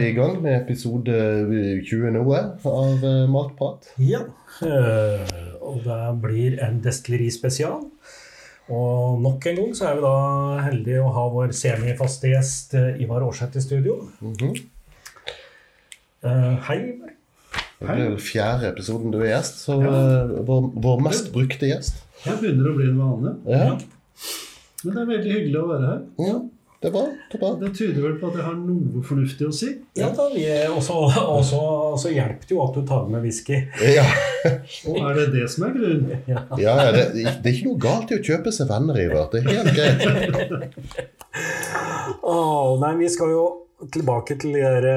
Vi i gang med episode 20 noe av eh, Matprat. Ja, øh, og det blir en destillerispesial. Og nok en gang så er vi da heldige å ha vår semifaste gjest eh, Ivar Aarseth i studio. Mm -hmm. hei, Ivar. Det blir vel fjerde episoden du er gjest, så ja. vår, vår mest brukte gjest. Det begynner å bli en vane. Ja, Men det er veldig hyggelig å være her. ja det er bra. Det er bra. Det tyder vel på at jeg har noe fornuftig å si. Ja da, vi også, også, så hjelper det jo at du tar med whisky. Ja, Og er det det som er grunnen? Ja. ja ja, det, det er ikke noe galt i å kjøpe seg venner, Ivar. Det er helt greit. oh, nei, vi skal jo tilbake til dere der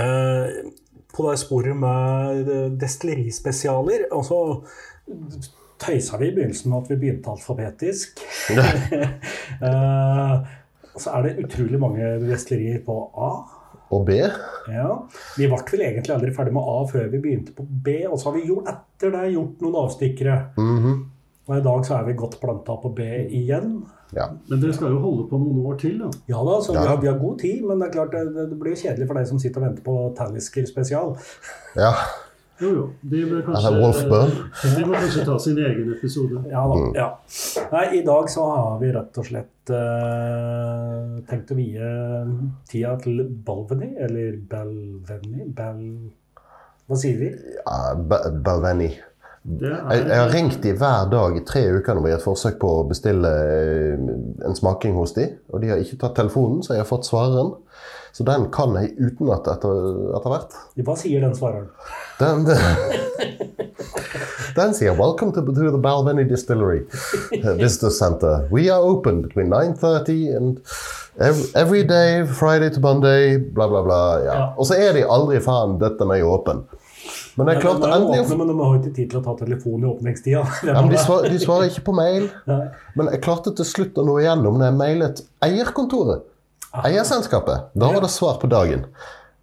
eh, På det sporet med destillerispesialer. Og så tøysa vi i begynnelsen med at vi begynte alfabetisk. Eh, så er det utrolig mange destillerier på A. Og B. Ja. Vi ble vel egentlig aldri ferdig med A før vi begynte på B, og så har vi gjort, etter det gjort noen avstikkere. Mhm. Og i dag så er vi godt planta på B igjen. Ja. Men dere skal jo holde på noen år til, da. Ja da, så Ja. Vi, har, vi har god tid, men det er klart det, det blir jo kjedelig for deg som sitter og venter på Tannisker spesial. ja. Jo, jo. De bør kanskje, de må kanskje ta sin egen episode. Ja da, ja. Nei, I dag så har vi rett og slett uh, tenkt å vie tida til Balveni, eller Balvenie Bal... Hva sier vi? ja Ba- Balvenie. Det Jeg, jeg har er, ringt de hver dag i tre uker nå i et forsøk på å bestille eh, en smaking hos de, og de har ikke tatt telefonen, så jeg har fått svareren. Så den kan jeg utenat etter, etter hvert. Hva sier den svareren? Den, den sier 'Welcome to, to the Balvenie Distillery uh, Visitor Center. We are open between 9.30 and every, every day, Friday to Monday, bla, bla, bla. Ja. Ja. Og så er de aldri faen, dette er åpen. Men jeg klarte ja, endelig åpne, men de har ikke tid til å ta telefon i åpningstida. ja, de, svar, de svarer ikke på mail. Nei. Men jeg klarte til slutt å nå igjennom når jeg mailet eierkontoret. Eierselskapet. Da var det svar på dagen.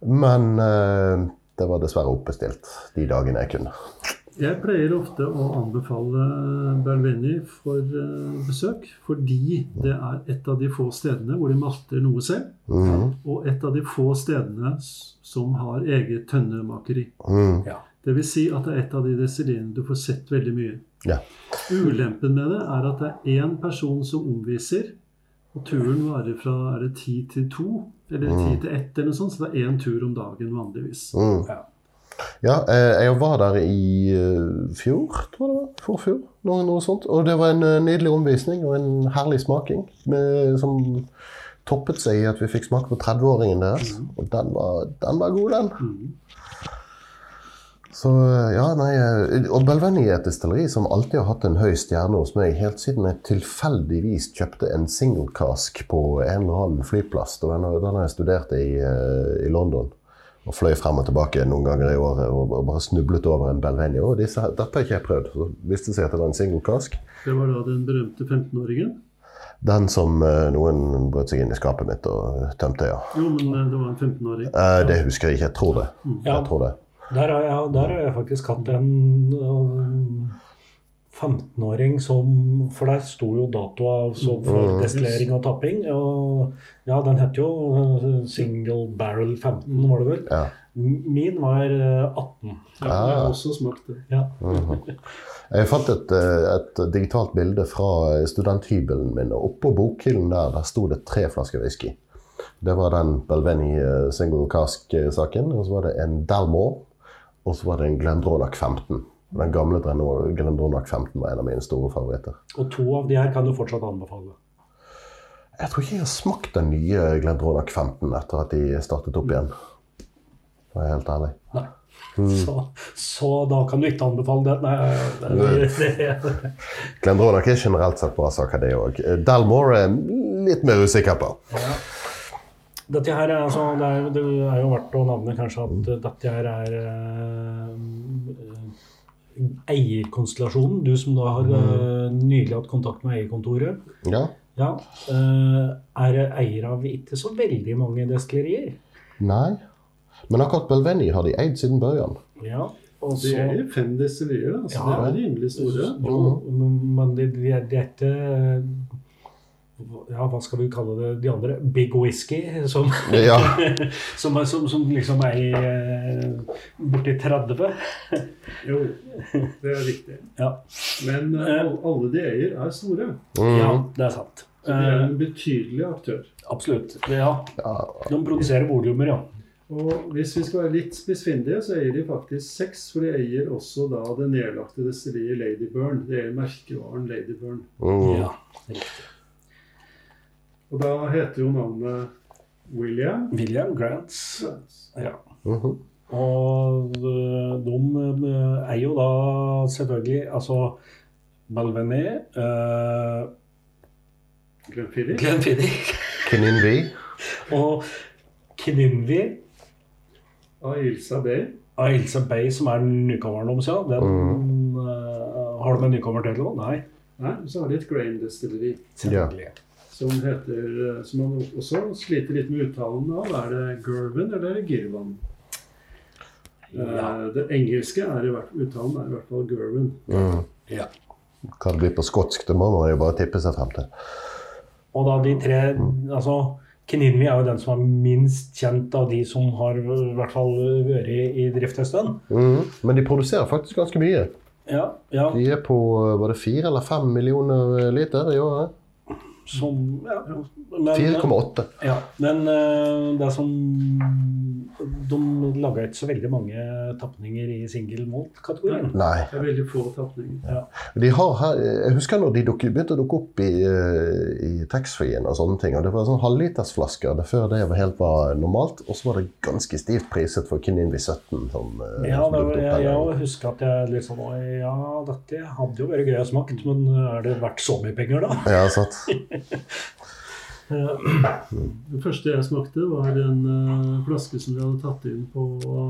Men eh, det var dessverre oppbestilt de dagene jeg kunne. jeg pleier ofte å anbefale Berlveni for eh, besøk, fordi det er et av de få stedene hvor de malter noe selv, Mhm. og et av de få stedene som har eget tønnemakeri. Mm. Ja. Det vil si at det er et av de desilleriene du får sett veldig mye. Ja. Ulempen med det er at det er én person som omviser, og turen varer fra er det ti til to, eller ti til ett, eller noe sånt, så det er én tur om dagen vanligvis. Mm. Ja. Ja, eh, jeg var der i eh, fjor, tror jeg det var. Forfjor, noe, noe sånt. Og det var en eh, nydelig omvisning og en herlig smaking. Med, som toppet seg i at vi fikk smake på 30-åringen deres. Og den var, den var god, den. Mm. Så ja, nei eh, Og Belveni er et destilleri som alltid har hatt en høy stjerne hos meg, helt siden jeg tilfeldigvis kjøpte en single cask på en eller annen flyplass. Da den, den jeg studerte i, eh, i London. Og fløy frem og tilbake noen ganger i året og, og bare snublet over en Belveni. Og disse, dette har ikke jeg prøvd. Så viste det seg at det var en single cask. Det var da den berømte 15-åringen. Den som eh, noen brøt seg inn i skapet mitt og tømte, ja. Jo, men det var en 15-åring. Eh, det husker jeg ikke. Jeg tror det. Ja. Jeg tror det. Der har, jeg, der har jeg faktisk hatt en øh, 15-åring som For der sto jo datoa for Mm. destillering og tapping. Og ja, den het jo øh, Single Barrel 15, var det vel. Ja. Min var øh, 18. Ja, jeg har også smakt det. Ja. Jeg fant et, et digitalt bilde fra studenthybelen min, og oppå bokhyllen der, der sto det tre flasker whisky. Det var den Belveni single cask-saken, og så var det en Dalmore, og så var det en Glendronach 15. Den gamle Glendronach 15 var en av mine store favoritter. Og to av de her kan du fortsatt anbefale. Jeg tror ikke jeg har smakt den nye Glendronach 15 etter at de startet opp igjen. For å være helt ærlig. Nei. Så, så da kan du ikke anbefale det. Nei, det, Glendronach er generelt sett bra saker, det òg. Dalmore er litt mer usikker på. Dette her er, altså, det, er, det er jo verdt å nevne kanskje at dette her er eh, eierkonstellasjonen. Du som da har eh, nylig hatt kontakt med eierkontoret. Ja. Ja, eh, er eier av ikke så veldig mange destillerier. Nei. Men akkurat Belveni har de eid siden børjan. Ja, og Det så, er fem destillerier, da, så Ja. det er rimelig store. Jo, men de, de, er- det er ikke ja, hva skal vi kalle det, de andre? Big whisky, som, Ja. som, som, som liksom er i, eh, borti 30. Jo, det er riktig. Ja. Men eh, alle- alle de eier, er store. Mm. ja, det er sant. Så de er Eh, en betydelig aktør. absolutt. Ja, de produserer volumer, ja. Og hvis vi skal være litt spissfindige, så eier de faktisk seks. For de eier også da det nedlagte destilleriet Ladyburn. Det er merkevaren Ladyburn. Mm. ja. Og da heter jo navnet William. William Grants. Ja. Mhm. Og øh, de øh, er jo da selvfølgelig altså Balvenie, uh, Glenfiddich. Glenfiddich Kininvi. og Kininvi Ailsa Bay. Ailsa Bay, som er nykommeren deres, ja. Den øh, Har de en nykommer til nå? Nei. Nei, så har de et grain Distillery. Selvfølgelig. Som heter eh, Som man også sliter litt med uttalen av. Er det Gervin eller er det Girvan? Ja. Eh, Det engelske er i hvert, uttalen er i hvert fall Gervin. Mm. ja. Hva det blir på skotsk, det må man jo bare tippe seg frem til. Og da de tre altså Kninvi er jo den som er minst kjent av de som har i hvert fall vært i drift en stund. Mm. Men de produserer faktisk ganske mye. Ja, ja. De er på var det fire eller fem millioner liter i året. Som ja, 4,8. Ja, men eh, det er som De laga ikke så veldig mange tapninger i single malt-kategorien. Nei. Det er veldig få tapninger. De har her, jeg husker når de begynte å dukke opp i, eh, i taxfree-en og sånne ting. og Det var sånn halvlitersflasker. Det før det var helt var normalt. Og så var det ganske stivt priset for Kininvi 17. Som, eh, Ja, som var- opp jeg, jeg husker at jeg sånn Ja, dette hadde jo vært gøy å smake, men er det verdt så mye penger, da? Ja, sant. Det første jeg smakte, var en eh, flaske som de hadde tatt inn på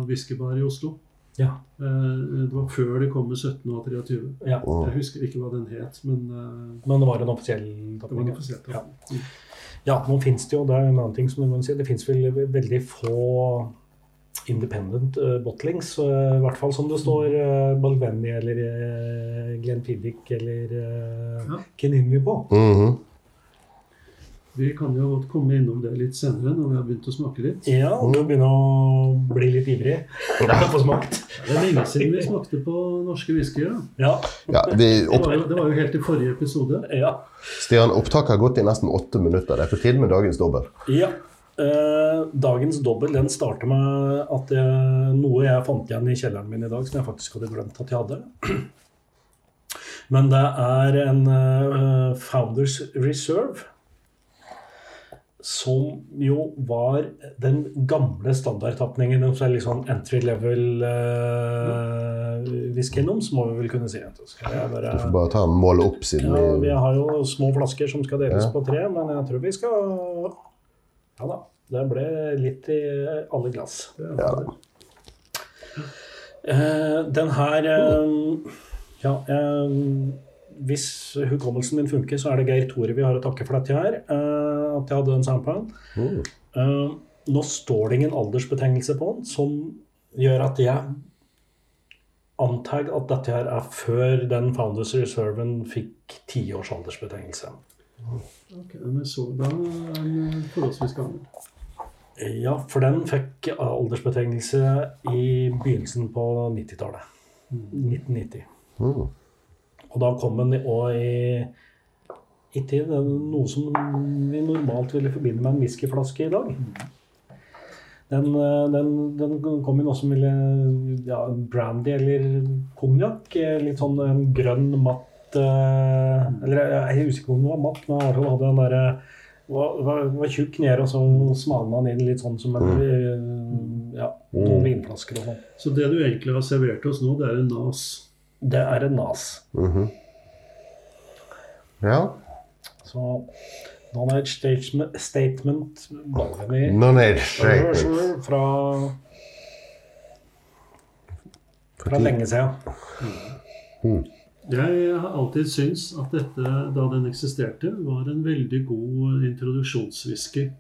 whiskybar i Oslo. Ja. Eh, det var før det kom med 17 og 23. ja. Mm. Jeg husker ikke hva den het, men eh, Men det var en offisiell tapning. Ja. Ja. Ja, nå finnes det jo, det er en annen ting som du må si, det finnes vel veldig få independent uh, bottlings, eh, i hvert fall som det står uh, Balvenie eller uh, Glenfiddich eller uh, Ja. Kininvi på. Vi kan jo godt komme innom det litt senere når vi har begynt å smake litt. Ja, du begynner å bli litt ivrig på å få smakt. Det er lenge siden vi smakte på norske whiskyer. Ja, Ja, vi, Det var, jo, det var jo helt i forrige episode. ja. Stian, opptaket har gått i nesten åtte minutter. Det er på tide med dagens dobbel. ja. Eh, dagens dobbel den starter med at jeg, noe jeg fant igjen i kjelleren min i dag, som jeg faktisk hadde glemt at jeg hadde. Men det er en eh, Founders Reserve. Som jo var den gamle standardtapningen. Er litt sånn entry level uh, whisky må vi vel kunne si. Du bare... Får bare ta en mål opp siden Ja, vi vi har jo små flasker som skal deles Ja. på tre, men jeg tror vi skal Ja da. Det ble litt i alle glass. ja. Eh, den her eh, Ja, eh, hvis hukommelsen min funker, så er det Geir Tore vi har å takke for dette her. Uh, at jeg hadde en sampan. Mm. Uh, nå står det ingen aldersbetegnelse på den, som gjør at jeg antar at dette her er før den Founders Reserven fikk tiårs aldersbetegnelse. Ok, men så da den forholdsvis gammel. Ja, for den fikk aldersbetegnelse i begynnelsen på 90-tallet. 1990. Mm. Og da kom den òg i i tid. noe som vi normalt ville forbinde med en whiskyflaske i dag. Den, eh, den, den kom i noe som ville ja, brandy eller konjakk. eh, Litt sånn en grønn, matt eh, Eller jeg er usikker på om den var matt, men i hvert fall hadde den derre var, var, var tjukk nede, og så smalna den inn litt sånn som en eh, ja, noen vinflasker og sånn. Så det du egentlig har servert oss nå, det er en nas. Det er en nas. Mhm. Ja. Så non-age statement, statement Non-age statement. fra, fra lenge siden. Jeg har alltid syntes at dette, da den eksisterte, var en veldig god introduksjonswhisky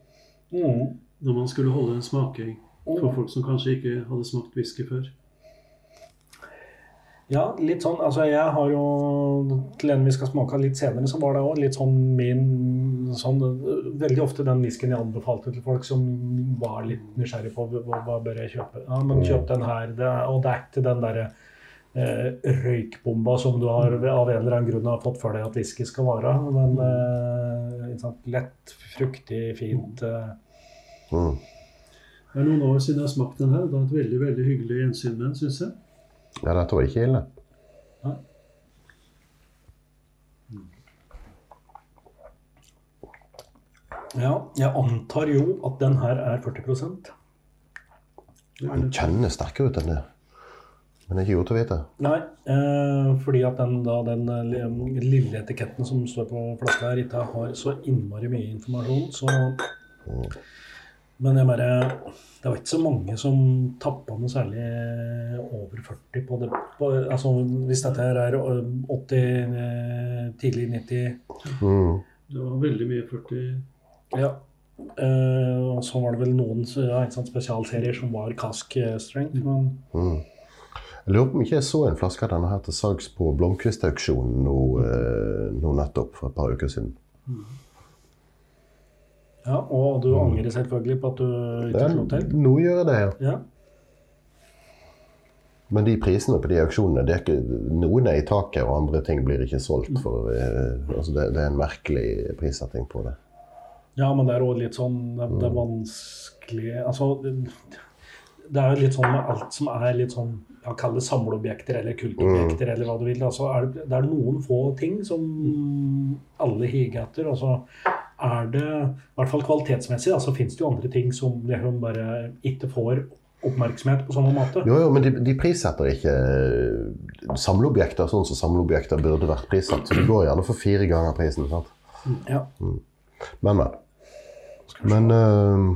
Mm. når man skulle holde en smaking for folk som kanskje ikke hadde smakt whisky før. Ja, litt sånn. Altså, jeg har jo Til en vi skal smake litt senere, så var det òg litt sånn min sånn, Veldig ofte den whiskyen jeg anbefalte til folk som var litt nysgjerrig på hva, hva bør jeg kjøpe. Ja, men kjøp den her. Det, og det er ikke den derre eh, røykbomba som du har av en eller annen grunn har fått for deg at whisky skal være. Men eh, ikke sant, lett, fruktig, fint. Eh. Mm. Det er noen år siden jeg har smakt den her. Det var et veldig veldig hyggelig gjensyn med den, syns jeg. Ja, dette var ikke ille. Ja, jeg antar jo at den her er 40% Den kjennes sterkere ut enn det. Men det er ikke godt å vite. Nei, eh, fordi at den, da, den eh, lille etiketten som står på flaska her, ikke har så innmari mye informasjon, så Men jeg bare Det var ikke så mange som tappa noe særlig over 40 på det. På, altså hvis dette her er eh, 80, eh, tidlig 90 Mm. Det var veldig mye 40 Ja. Eh, og så var det vel noen ja, sant, spesialserier som var cask eh, strength, men Mm. Jeg lurer på om ikke jeg så en flaske av denne her til salgs på Blomkvist-auksjonen nå, eh, nå nettopp for et par uker siden. Ja, og du angrer selvfølgelig på at du ikke slo til? nå gjør jeg det, ja. Ja. Men de prisene på de auksjonene, det er ikke, noen er i taket, og andre ting blir ikke solgt. For, eh, altså det, det er en merkelig prissetting på det. ja, men det er òg litt sånn Det, det er vanskelig Altså, det, er jo litt sånn med alt som er litt sånn ja, Kall det samleobjekter eller kultobjekter eller hva du vil. Altså, er det, det er noen få ting som alle higer etter. Og så er det, i hvert fall kvalitetsmessig, da, så finnes det jo andre ting som liksom bare ikke får oppmerksomhet på samme måte. Jo, jo, men de, de prissetter ikke eh, samleobjekter sånn som samleobjekter burde vært prissatt. Så de går gjerne for fire ganger prisen. sant? Ja. Men, men. Men eh,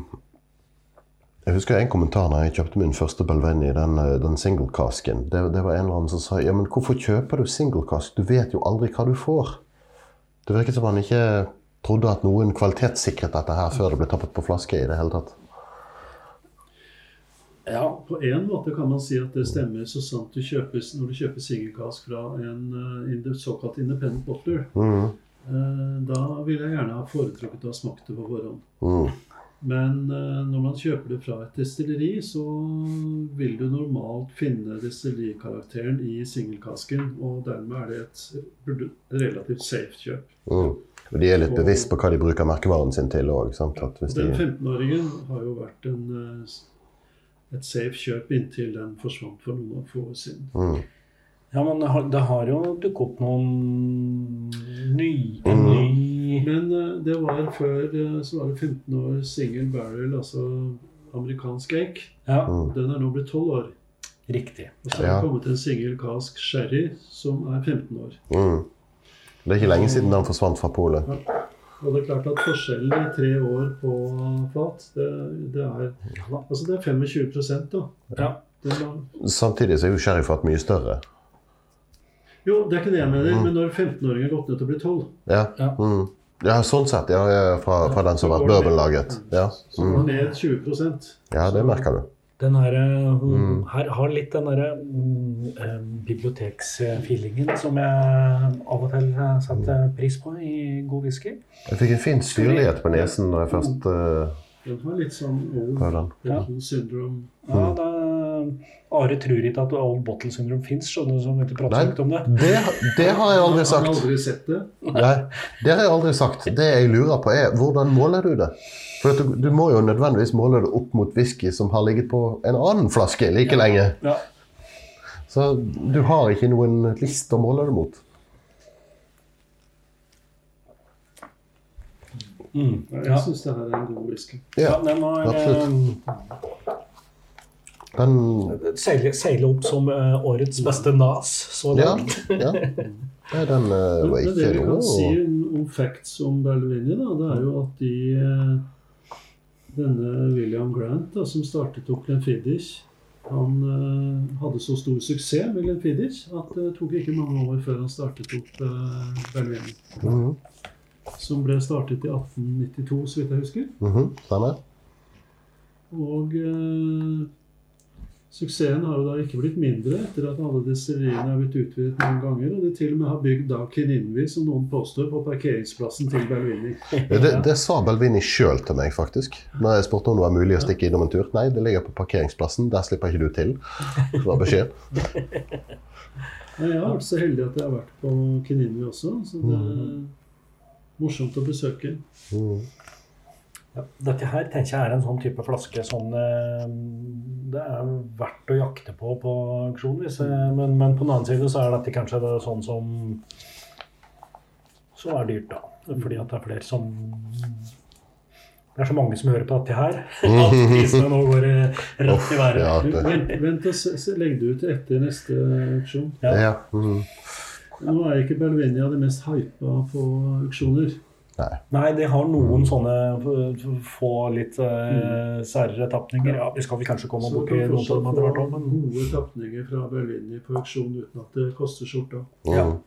jeg husker en kommentar da jeg kjøpte min første Belveni, den, eh, den single-casken. Det, det var en eller annen som sa ja, men hvorfor kjøper du single-cask? Du vet jo aldri hva du får. Det virket som han ikke trodde at noen kvalitetssikret dette her før det ble tappet på flaske i det hele tatt. ja. På en måte kan man si at det stemmer så sant du kjøper, når du kjøper singelkask fra en uh, såkalt independent bottler. Mm, Uh, Da vil jeg gjerne ha foretrukket å ha smakt det på forhånd. mm, Men eh, når man kjøper det fra et destilleri, så vil du normalt finne destillerikarakteren i singelkasken, og dermed er det et relativt safe kjøp. mm. Og de er litt bevisst på hva de bruker merkevaren sin til òg. Og den 15-åringen har jo vært en, eh, et safe kjøp inntil den forsvant for noen få år siden. Mm. Ja, men det har, det har jo dukket opp noen ny, en Mhm. ny Men eh, det var før eh, så var det 15 år single barrel, altså amerikansk eik. Ja, Mm. Den er nå blitt 12 år. riktig. Og så har Ja. det kommet en single cask sherry som er 15 år. Mm. Det er ikke lenge siden den forsvant fra polet. Og det er klart at forskjellen i tre år på fat, det, det er Altså det er 25 da. Ja. Samtidig så er jo sherryfat mye større. Jo, det er ikke det jeg mener, men når 15-åringer har gått ned til å bli 12 Ja, Ja. mm. ja sånn sett. Ja, fra, fra den som har vært bourbonlaget. Ja. Så den var ned 20% ja, det merker du. Den her, eh, Mm. her har litt den derre um, eh, biblioteksfeelingen som jeg av og til eh, setter pris på i god whisky. Jeg fikk en fin syrlighet på nesen når jeg først uh, Den var litt sånn old. Ja. bottle syndrome. Ja, da, Are tror ikke at old bottle syndrome fins, om det. Det, det har jeg aldri sagt. Jeg har aldri sett det. Nei, det har jeg aldri sagt. Det jeg lurer på, er hvordan måler du det? For at du, du må jo nødvendigvis måle det opp mot whisky som har ligget på en annen flaske like lenge. Ja. Så du har ikke noen list å måle det mot. Mm. Jeg Ja. syns det er en god whisky. ja, Ja, den var absolutt. Den seile, seile opp som uh, årets beste nas så Ja. langt. ja. Nei, den uh, var ikke noe det vi kan noe si om facts om Berlevini, da, det er jo at de eh, Denne William Grant, da, som startet opp Glenfiddich, han uh, hadde så stor suksess med Glenfiddich at det tok ikke mange år før han startet opp uh, Berlevini. -hmm. Som ble startet i 1892, så vidt jeg husker. Mm -hmm. Og eh, Suksessen har jo da ikke blitt mindre etter at alle destilleriene er blitt utvidet noen ganger, og de til og med har bygd da Kininvi, som noen påstår, på parkeringsplassen til Belvini. Det, det sa Belvini sjøl til meg, faktisk. Når jeg spurte om det var mulig å stikke innom en tur. Nei, det ligger på parkeringsplassen. Der slipper ikke du til. Det var beskjed. Ja, jeg har vært så heldig at jeg har vært på Kininvi også, så det er morsomt å besøke. Mm. Ja, dette her tenker jeg er en sånn type flaske sånn eh, Det er verdt å jakte på på auksjon. Eh, men, men på den annen side så er dette kanskje det sånn som Som er dyrt, da. Fordi at det er flere som Det er så mange som hører på dette her. At prisene nå går eh, rett i været. Ja, vent, vent og legg det ut etter neste auksjon. Ja. ja. Mm. Nå er ikke Belvinia det mest hypa på auksjoner. Nei. Nei, de har noen sånne få litt uh, særere tapninger. Ja, vi skal vel kanskje komme borti noen av dem etter hvert òg, men gode tapninger fra Berlin på auksjon uten at det koster skjorta. Ja. Mm.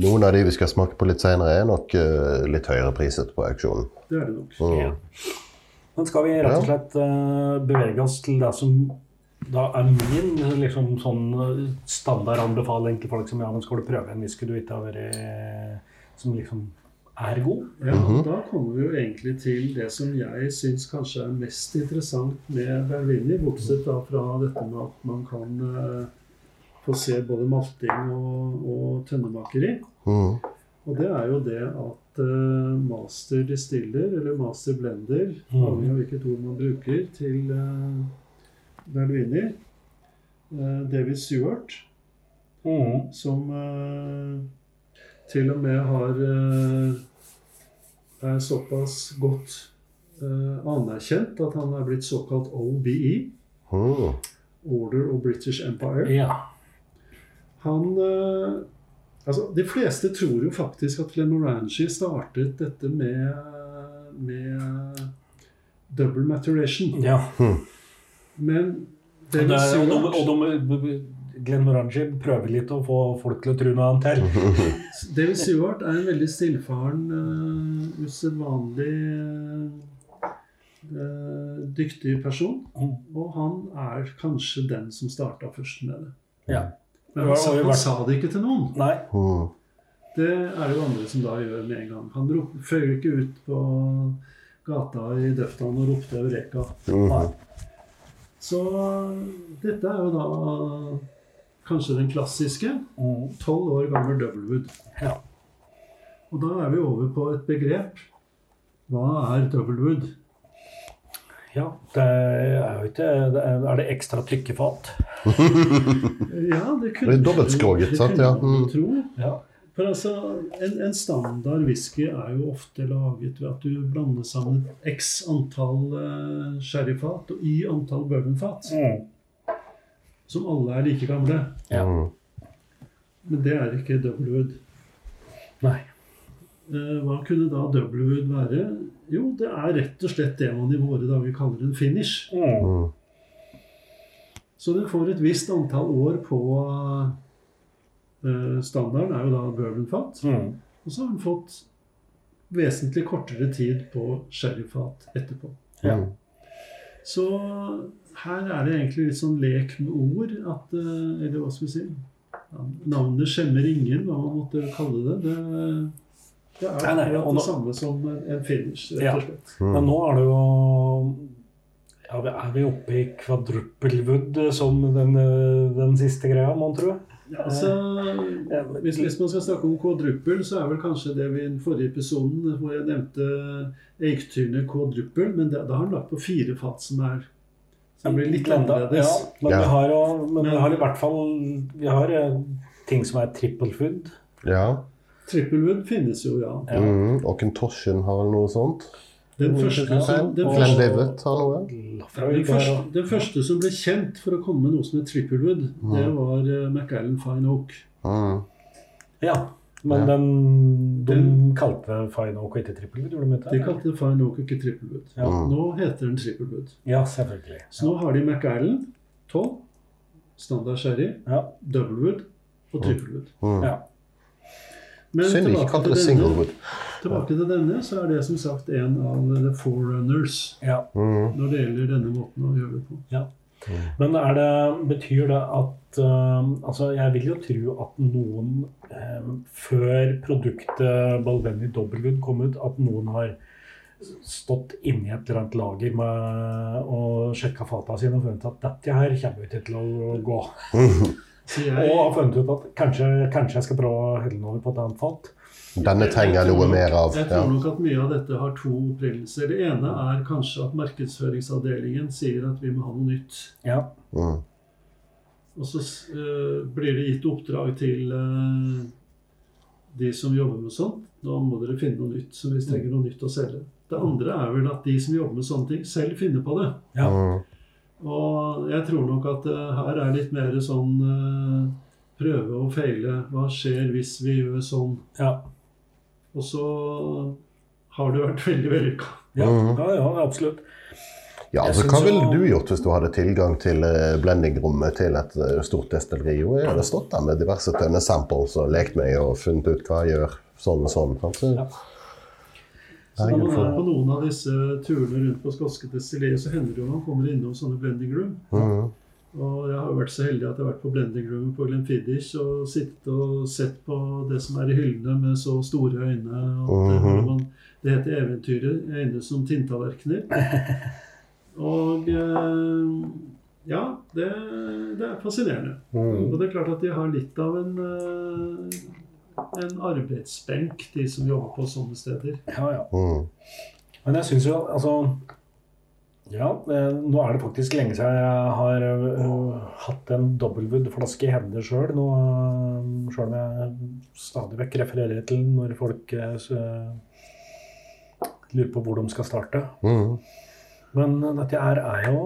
Noen av de vi skal smake på litt senere, er nok uh, litt høyere priset på auksjonen. Det er det nok. Mm. Ja. Men skal vi rett og slett uh, bevege oss til det som da er min liksom, sånn eh, standardanbefaling til folk som ja, men skal du prøve en whisky du ikke har vært Som liksom er god? Ja, Mhm. Da kommer vi jo egentlig til det som jeg syns kanskje er mest interessant med Berlini, bortsett da fra dette med at man kan eh, få se både malting og, og tønnemakeri. Mm. Og det er jo det at eh, master distiller, eller master blender, Mhm. avhengig av hvilket ord man bruker, til uh, Berlini eh, David Stewart, Mm. som eh, til og med har eh, er såpass godt uh, anerkjent at han er blitt såkalt OBE, Oh. Order of British Empire. Ja. Han uh, Altså, de fleste tror jo faktisk at Glenmorangie startet dette med, med double maturation. ja. Men Og, David det, og, Stewart, de, og de, Glenn Morangi prøver litt å få folk til å tro noe annet her. David Stewart er en veldig stillfaren, uh, usedvanlig uh, dyktig person. Mm. Og han er kanskje den som starta først med det. Ja. Men han, sa, han sa det ikke til noen. Nei. Mm. Det er det jo andre som da gjør med en gang. Han føyer ikke ut på gata i Døftan og ropte 'Eureka'. Mm. Så dette er jo da kanskje den klassiske. Mm. Tolv år gammel Doublewood. Ja. Og da er vi over på et begrep. Hva er Doublewood? ja. Det er jo ikke er, er det ekstra trykkefat? Ja, det kunne er dobbeltskroget, det sant? Ja. Mm. tro. Ja. For altså, en, en standard whisky er jo ofte laget ved at du blander sammen x antall uh, sherryfat og y antall bourbonfat, Mm. Som alle er like gamle. Ja. Mm. Men det er ikke Doublewood. Nei. Eh, hva kunne da Doublewood være? Jo, det er rett og slett det man i våre dager kaller en finish. Mm. Så den får et visst antall år på uh, Standarden er jo da bourbonfat. Mm. Og så har den fått vesentlig kortere tid på sherryfat etterpå. Ja. Så her er det egentlig litt sånn lek med ord. At, eh, eller hva skal vi si Navnet skjemmer ingen, hva man måtte kalle det. Det, det er Nei, nei, det nå- det samme som en finish, rett og slett. Men nå er det jo ja, Er vi oppe i kvadruppelwood som den, eh, den siste greia, mon tro? Ja, altså, Ja, hvis, hvis man skal snakke om kvadruppel, så er vel kanskje det vi i den forrige episoden hvor jeg nevnte Eiktyne kvadruppel, men da, da har han lagt på fire fat som er som blir litt annerledes. Ja, men, Ja. Vi har jo, men vi har i hvert fall Vi har eh, ting som er triple food. Ja. Trippelwood finnes jo, ja. Ja. Mm. Auchentoshen har vel noe sånt. Den Mm, første, som, den, første, den, første, den første som ble kjent for å komme med noe som het Trippelwood, det var uh, Macallan Fine Oak. Mm. Ja, men Ja. den, de Den- kalte Fine Oak ikke trippelwood, gjorde de ikke? De kalte det Fine Oak, ikke Trippelwood. Ja. Mm. Nå heter den Trippelwood. Ja, selvfølgelig. Så nå har de McAllen 12, standard sherry, Ja. Doublewood og Trippelwood. Mm. Ja. Men Synd de ikke kalte det denne- singlewood. Tilbake til denne, så er det som sagt en av the forerunners ja. Mm. når det gjelder denne måten å gjøre det på. Men er det, betyr det at uh, Altså, jeg vil jo tro at noen uh, Før produktet Balvenie Dobbelwood kom ut, at noen har stått inni et eller annet lager med, og sjekka fata sine og funnet at dette her kommer ikke til å gå. Så Og har funnet ut at kanskje, kanskje jeg skal prøve å helle den over på et annet fat. Denne trenger jeg noe mer av. jeg tror nok at mye av dette har to opprinnelser. Det ene er kanskje at markedsføringsavdelingen sier at vi må ha noe nytt. Ja. Mm. Og så uh, blir det gitt oppdrag til uh, de som jobber med sånt. Nå må dere finne noe nytt, så vi trenger noe nytt å selge. Det andre er vel at de som jobber med sånne ting, selv finner på det. Ja. Mm. Og jeg tror nok at uh, her er litt mer sånn eh, prøve og feile. Hva skjer hvis vi gjør sånn? Ja. Og så har det vært veldig vellykka. Ja, Mhm. ja, ja, absolutt. Ja, Jeg altså Hva ville du gjort hvis du hadde tilgang til eh, blendingrommet til et eh, stort destilleri? Jo, jeg hadde stått der med diverse tønnesamples og lekt meg og funnet ut hva jeg gjør sånn og sånn. kanskje? Ja. Så når man er på noen av disse turene rundt på skotske destillerier, så hender det jo man kommer innom sånne blending room. Mhm. Og jeg har jo vært så heldig at jeg har vært på blending room på Glenfiddich og sittet og sett på det som er i hyllene med så store øyne. Og det, Mhm. man, det heter eventyret. Øyne som tinntallerkener. Og eh, ja, det, det er fascinerende. Mhm. Og det er klart at de har litt av en, eh, en arbeidsbenk, de som jobber på sånne steder. Ja, ja. Mhm. Men jeg syns jo altså Ja, eh, nå er det faktisk lenge siden jeg har øh, hatt en Dobbelwood-flaske i hendene sjøl. Sjøl om jeg stadig vekk refererer til når folk eh, lurer på hvor de skal starte. Mhm. Men dette her er jo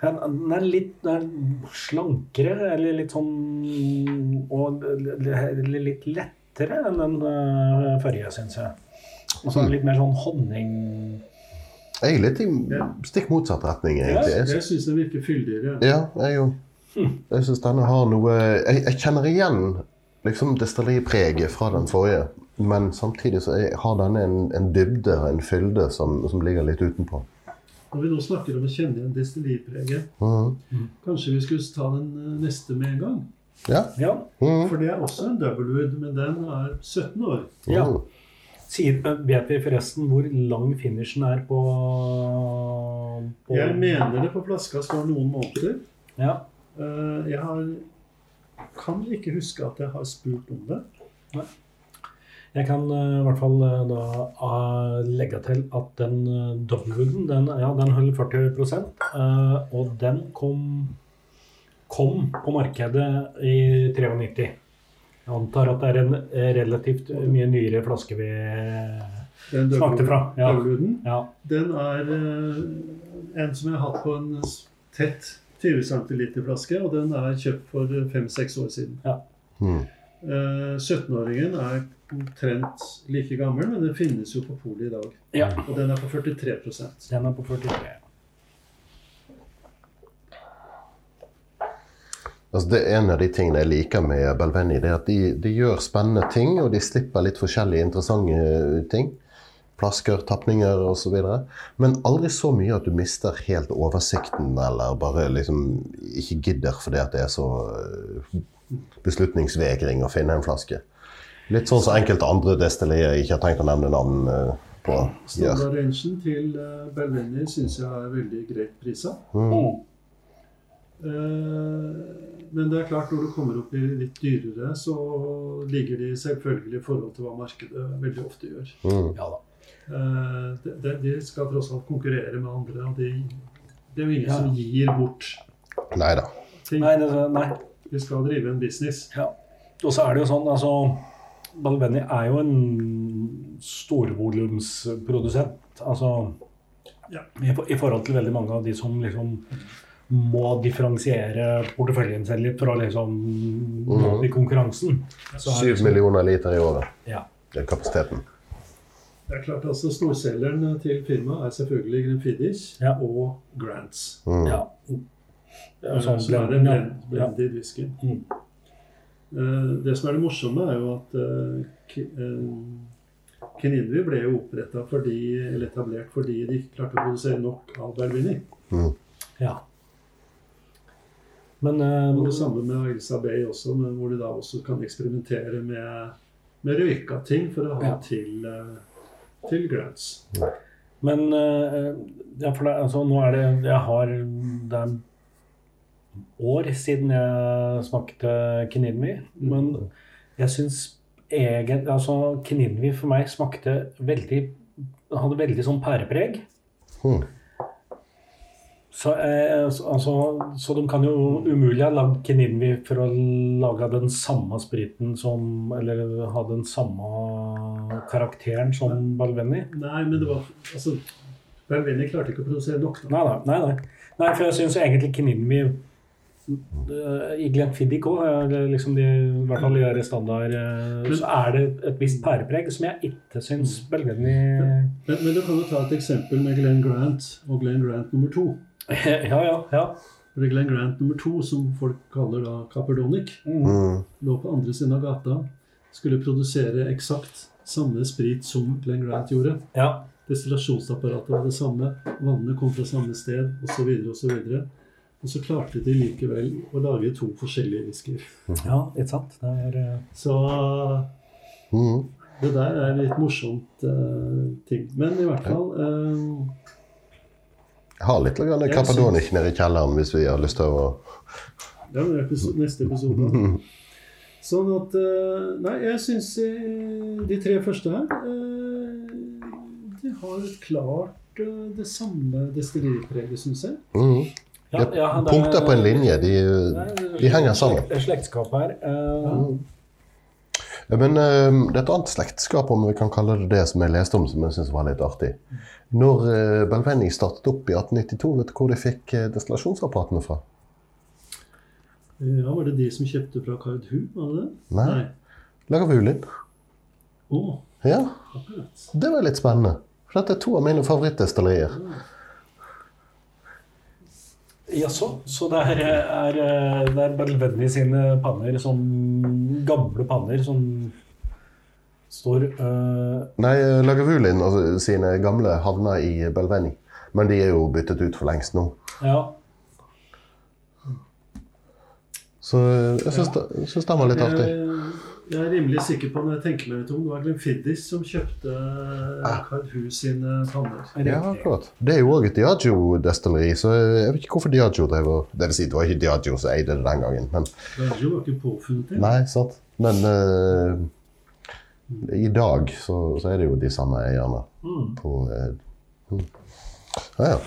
Den er litt den er slankere, eller litt sånn Og litt lettere enn den øh, forrige, syns jeg. Og så er det litt mer sånn honning... Jeg er litt i stikk motsatt retning, egentlig. Jeg Jeg syns den virker fyldigere. Ja, jeg jo. Jeg syns denne har noe Jeg, jeg kjenner igjen liksom destilleripreget fra den forrige. Men samtidig så er- har denne en, en dybde og en fylde som, som ligger litt utenpå. Når vi nå snakker om å kjenne igjen destilleripreget, -hmm. kanskje vi skulle ta den eh, neste med en gang? Ja. Ja. Mhm. For det er også en doublewood, men den er 17 år. Ja. Mhm. Sier, vet vi forresten hvor lang finishen er på, på Jeg mener det på flaska står noen måneder. Ja. Eh, Jeg har kan ikke huske at jeg har spurt om det. Nei. Jeg kan eh, i hvert fall eh, da eh, legge til at den Doublerwooden, den, ja, den holder 40 eh, og den kom, kom på markedet i 93. Jeg antar at det er en eh, relativt mye nyere flaske vi Den Smakte fra, ja. Ja. Den er eh, en som jeg har hatt på en tett 20 cm flaske, og den er kjøpt for 5-6 år siden. Ja. Mm. 17-åringen er omtrent like gammel, men den finnes jo på polet i dag. ja. Og den er på 43% Den er på 43. Altså det er En av de tingene jeg liker med Belveni, det er at de, de gjør spennende ting, og de slipper litt forskjellige interessante ting. Plasker, tapninger osv. Men aldri så mye at du mister helt oversikten, eller bare liksom ikke gidder fordi det er så øh, beslutningsvegring å finne en flaske. Litt sånn som enkelte andre destillerier jeg ikke har tenkt å nevne navn øh, på. Standardrangen til uh, Belveni syns jeg er veldig greit prisa. Mm. Eh, men det er klart når du kommer opp i litt dyrere, så ligger de selvfølgelig i forhold til hva markedet veldig ofte gjør. Mm. Ja da. Eh, de, de, de skal tross alt konkurrere med andre, og de, det er jo ingen Ja. som gir bort Nei da. ting. Nei, det, nei. De skal drive en business. Ja. Og så er det jo sånn, altså Balvenie er jo en storvolumsprodusent. Altså Ja. i, I forhold til veldig mange av de som liksom må differensiere porteføljen sin litt for å liksom nå Mhm. i konkurransen. Så Syv liksom- millioner liter i året. Ja. Det er kapasiteten. Det er klart altså Storselgeren til firmaet er selvfølgelig Grenfidis Ja. og Grants. Mm. ja. Det er sånn som er en blended whisky. Mm. Eh, Det som er det morsomme, er jo at eh, Ki- eh, ble jo fordi, eller etablert fordi de ikke klarte å produsere nok av Belvini. Mm. ja. Men eh, Og det samme med Elsa Bay også, men hvor de da også kan eksperimentere med, med røyka ting for å ha Ja. til, eh, til grants. Men eh, ja, for det, altså, nå er det Jeg har Det er år siden jeg smakte Kinidmi. Men jeg syns egentlig Altså, Kinidmi for meg smakte veldig Hadde veldig sånn pærepreg. Hmm. Så, eh, altså, så de kan jo umulig ha lagd Keninvi for å lage den samme spriten som Eller ha den samme karakteren som Balveni? Nei, men det var altså, Balveni klarte ikke å produsere nok. Nei, nei, nei, nei. for jeg syns egentlig Keninvi uh, I Glenfiddich òg, liksom de, i hvert fall de standard, eh, så er det et visst pærepreg som jeg ikke syns Belveni Men, men du kan jo ta et eksempel med Glenn Grant og Glenn Grant nummer to. Ja, ja, ja. Det er Glenn Grant nummer to, som folk kaller da Caperdonic, Mm. Mm. lå på andre siden av gata. Skulle produsere eksakt samme sprit som Glenn Grant gjorde. ja. Destillasjonsapparatet var det samme, vannene kom fra samme sted osv. Og, så videre. og så klarte de likevel å lage to forskjellige whiskyer. Ja, ikke sant? Det er uh... Så Mm. det der er litt morsomt uh, ting. Men i hvert fall eh, Jeg har litt Jeg nede i kjelleren hvis vi har lyst til å det er episode, neste episode. Sånn at eh, Nei, jeg syns de tre første her eh, De har klart eh, det samme destilleripreget, syns jeg. mm. ja, ja, det er- Punkter på en linje. De, de henger sammen. Slektskap her. eh, Men eh, det er et annet slektskap, om vi kan kalle det det, som jeg leste om, som jeg syns var litt artig. Når uh, Belveni startet opp i 1892, vet du hvor de fikk uh, destillasjonsapparatene fra? Ja, Var det de som kjøpte fra Cardhu? Var det det? Nei. Lagavulin. Oh. Ja, det var litt spennende. For dette er to av mine favorittdestillerier. Jaså, så det er, er, eh, det er Belveni sine panner, som gamle panner, som står uh... Nei, Lagavulin altså, sine gamle havna i Belveni. Men de er jo byttet ut for lengst nå. Ja. Så eh, jeg syns, det, den var litt artig. Jeg, er rimelig sikker på når jeg tenker meg litt om, det var Glimfiddis som kjøpte Ah. Cardhu sine panner. Ja, akkurat. Det er jo òg et Diagio-destilleri, så jeg vet ikke hvorfor Diagio drev og Det vil si, det var ikke Diagio som eide det den gangen, men Diagio var ikke påfunnet det. Nei, sant. Men uh, i dag så, så er det jo de samme eierne Mm. på uh, mm. Ja, ja.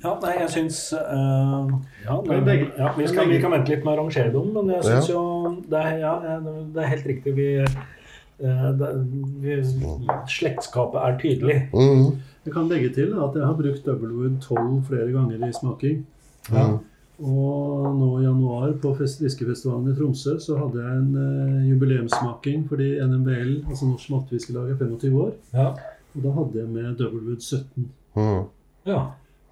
Ja, nei, jeg syns uh, ja, Men ja, vi, skal, vi kan vente litt med å rangere dem, men jeg syns jo det er, ja, det er helt riktig. Vi, uh, det, vi, slektskapet er tydelig. Mm. Jeg kan legge til at jeg har brukt Doublewood 12 flere ganger i smaking. Ja. Og nå i januar på fest- fiskefestivalen i Tromsø så hadde jeg en uh, jubileumssmaking fordi NMBL, altså Norsk Matfiskelag, er 25 år. Ja. Og da hadde jeg med Doublewood 17, Mm. Ja.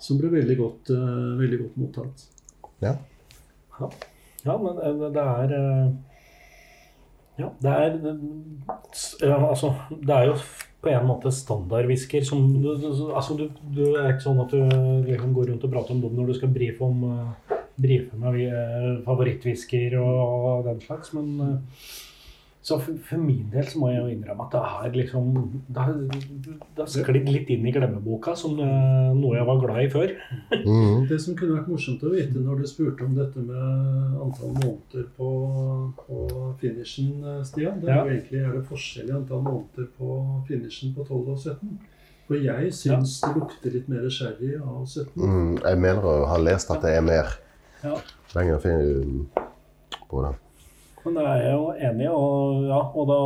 Som ble veldig godt, eh, veldig godt mottatt. ja. ja, men eh, det er eh, Ja, det er Altså, det er jo på en måte standardhvisker som du, du, altså, du, du er ikke sånn at du liksom går rundt og prater om dem når du skal brife om brife med favorittvisker og den slags, men så for, for min del så må jeg jo innrømme at det har liksom Det har, har sklidd litt inn i glemmeboka som uh, noe jeg var glad i før. Mm. Det som kunne vært morsomt å vite når du spurte om dette med antall måneder på, på finishen, eh, Stian, det er Ja. jo egentlig er det forskjell i antall måneder på finishen på 12 og 17. For jeg syns det lukter litt mer sherry av 17. Mm. Jeg mener å ha lest at det er mer Ja. lenger du på den. Men det er jeg jo enig i, og, ja, og da,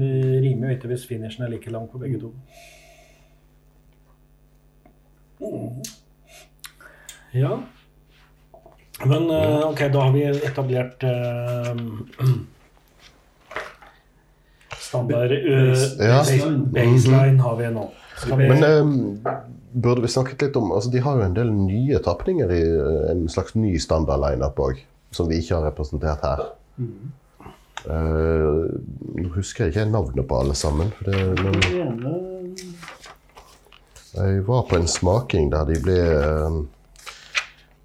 det rimer jo ikke hvis finishen er like lang på begge to. Mm. Ja. Men eh, ok, da har vi etablert uh, standard uh, Ja. base- baseline har vi nå. Vi, Men uh, burde vi snakket litt om altså De har jo en del nye tapninger i en slags ny standard-lineup òg, som vi ikke har representert her. Mhm. Uh, Nå husker jeg ikke navnet på alle sammen. For det, men jeg var på en smaking der de ble uh,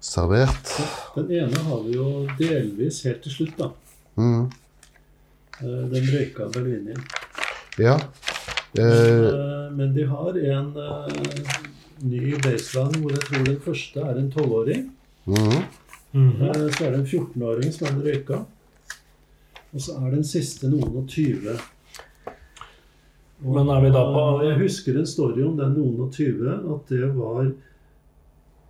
servert. Den ene har vi jo delvis helt til slutt, da. Mm. Uh, Den røyka Berlinien Ja. Eh, Men de har en ny baseline hvor jeg tror den første er en tolvåring. Mm. Mm. Så er det en 14-åring som er den røyka. Og så er den siste noen og tyve. Og Men er vi da på- Jeg husker en story om den noen og tyve, at det var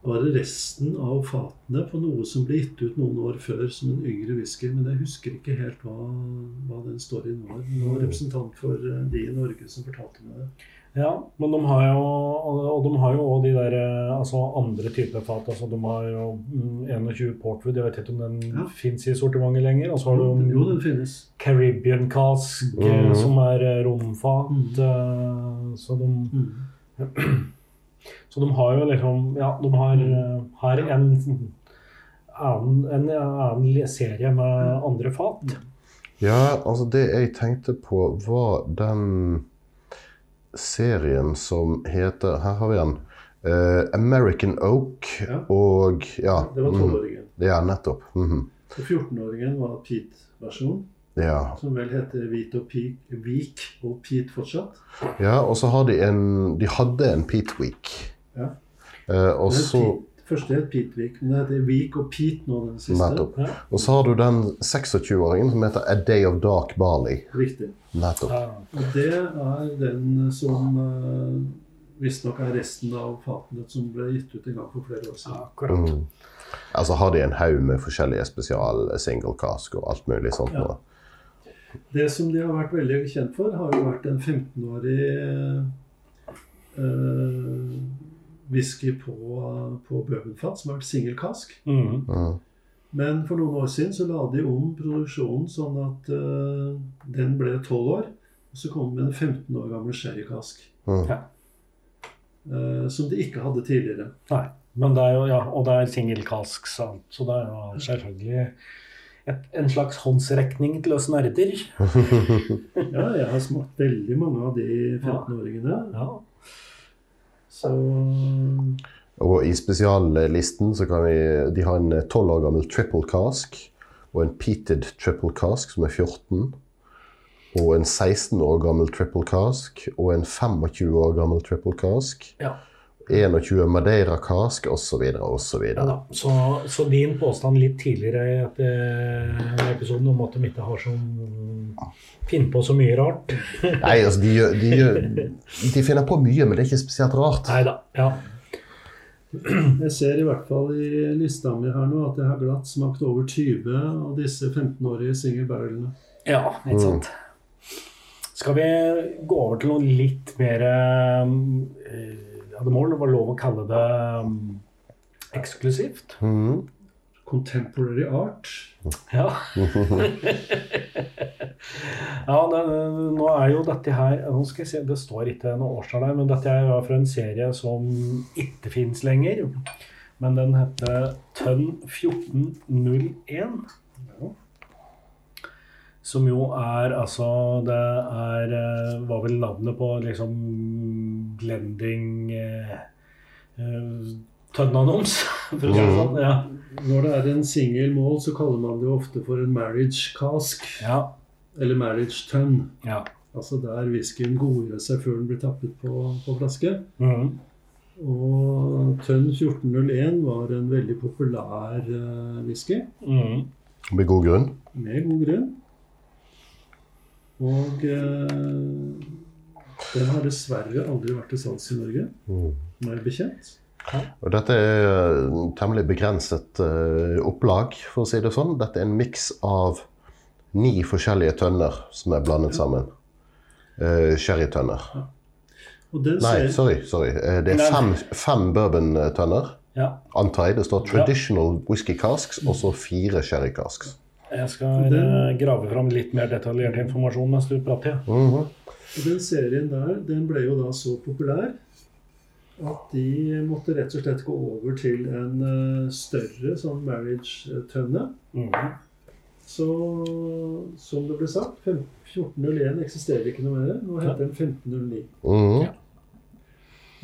bare resten av fatene på noe som ble gitt ut noen år før som en yngre whisky. Men jeg husker ikke helt hva, hva den storyen var. Det var en representant for eh, de i Norge som fortalte meg det. Ja, men de har jo og de har jo også de der altså andre typer fat. altså De har jo mm, 21 Portwood, jeg vet ikke om den Ja. fins i sortimentet lenger. Og så har du Jo, den finnes. Caribbean Cask, eh, Mhm. som er eh, romfat. Mhm. eh, Så de Mm. Så de har jo liksom Ja, de har, eh, har en annen, en annen serie med andre fat. Ja, altså det jeg tenkte på, var den serien som heter Her har vi den. Uh, American Oak Ja. og Ja, Det var mhm. tolvåringen. ja nettopp. mhm. Og 14-åringen var Pete-versjon, Ja. som vel heter Hvit og Peak, Week og Pete fortsatt. ja, og så har de en De hadde en Pete Week. Ja. Uh, og så Første het Pete Week, men det heter Week og Pete nå, den siste. Nettopp. Ja. Og så har du den 26-åringen som heter A Day of Dark Barley. Riktig. Nettopp. Ja. Og det er den som uh, visstnok er resten av Fatnet som ble gitt ut en gang for flere år siden. Akkurat. Mm. Altså har de en haug med forskjellige spesial single cask og alt mulig sånt. Ja. nå. Det som de har vært veldig kjent for, har jo vært en 15-årig uh, whisky på, på bourbonfat, som har vært singelkask. Mm. Mm. Men for noen år siden så la de om produksjonen sånn at uh, den ble 12 år. Og så kom det med en 15 år gammel sherrykask. Mm. Ja. Uh, som de ikke hadde tidligere. Nei. Men det er jo, ja, og det er singelkask, sant? så det er jo selvfølgelig et, en slags håndsrekning til oss nerder. Ja, jeg har smakt veldig mange av de 15-åringene. Ja. Så Og i spesiallisten så kan vi De har en 12 år gammel triple cask og en peated triple cask som er 14. Og en 16 år gammel triple cask og en 25 år gammel triple cask. ja. 21 Madeira cask osv. osv. ja. Så, så din påstand litt tidligere i eh, episoden om at de ikke har sånn finner på så mye rart Nei, altså de, de, de finner på mye, men det er ikke spesielt rart. Nei da. Ja. jeg ser i hvert fall i lista mi her nå at jeg har glatt smakt over 20 av disse 15-årige single barrelene. ja, ikke sant. Skal vi gå over til noe litt mer eh, mål. det må lov å kalle det um, eksklusivt? Mm. Contemporary art. Ja. ja, det, nå er jo dette her Nå skal jeg se, Det står ikke noe årstall her, men dette er jo fra en serie som ikke fins lenger. Men den heter Tønn 1401. Som jo er altså Det er eh, Var vel navnet på liksom blending eh, eh, Tønnanoms, for å si det sånn. Ja. Når det er en single mål, så kaller man det jo ofte for en marriage cask. ja. Eller marriage tønn. ja. Altså der whiskyen godgjør seg før den blir tappet på, på flaske. Mm. Og Tønn 1401 var en veldig populær uh, whisky, Mm. Med god grunn. med god grunn. Og eh, den har dessverre aldri vært til salgs i Norge, Mm. meg bekjent. Og dette er temmelig begrenset eh, opplag, for å si det sånn. Dette er en miks av ni forskjellige tønner som er blandet sammen. Uh, Sherrytønner. Ja. Nei, ser, sorry. sorry. Eh, det er fem, fem bourbon-tønner, Ja. antar jeg. Det står 'traditional whisky casks' og så fire sherry casks. Jeg skal Den- eh, grave fram litt mer detaljert informasjon mens du prater. Uh -huh. den serien der den ble jo da så populær at de måtte rett og slett gå over til en eh, større sånn marriage-tønne. Mhm. Så som det ble sagt, 1401 eksisterer ikke noe mer. Nå heter den 1509. Mhm.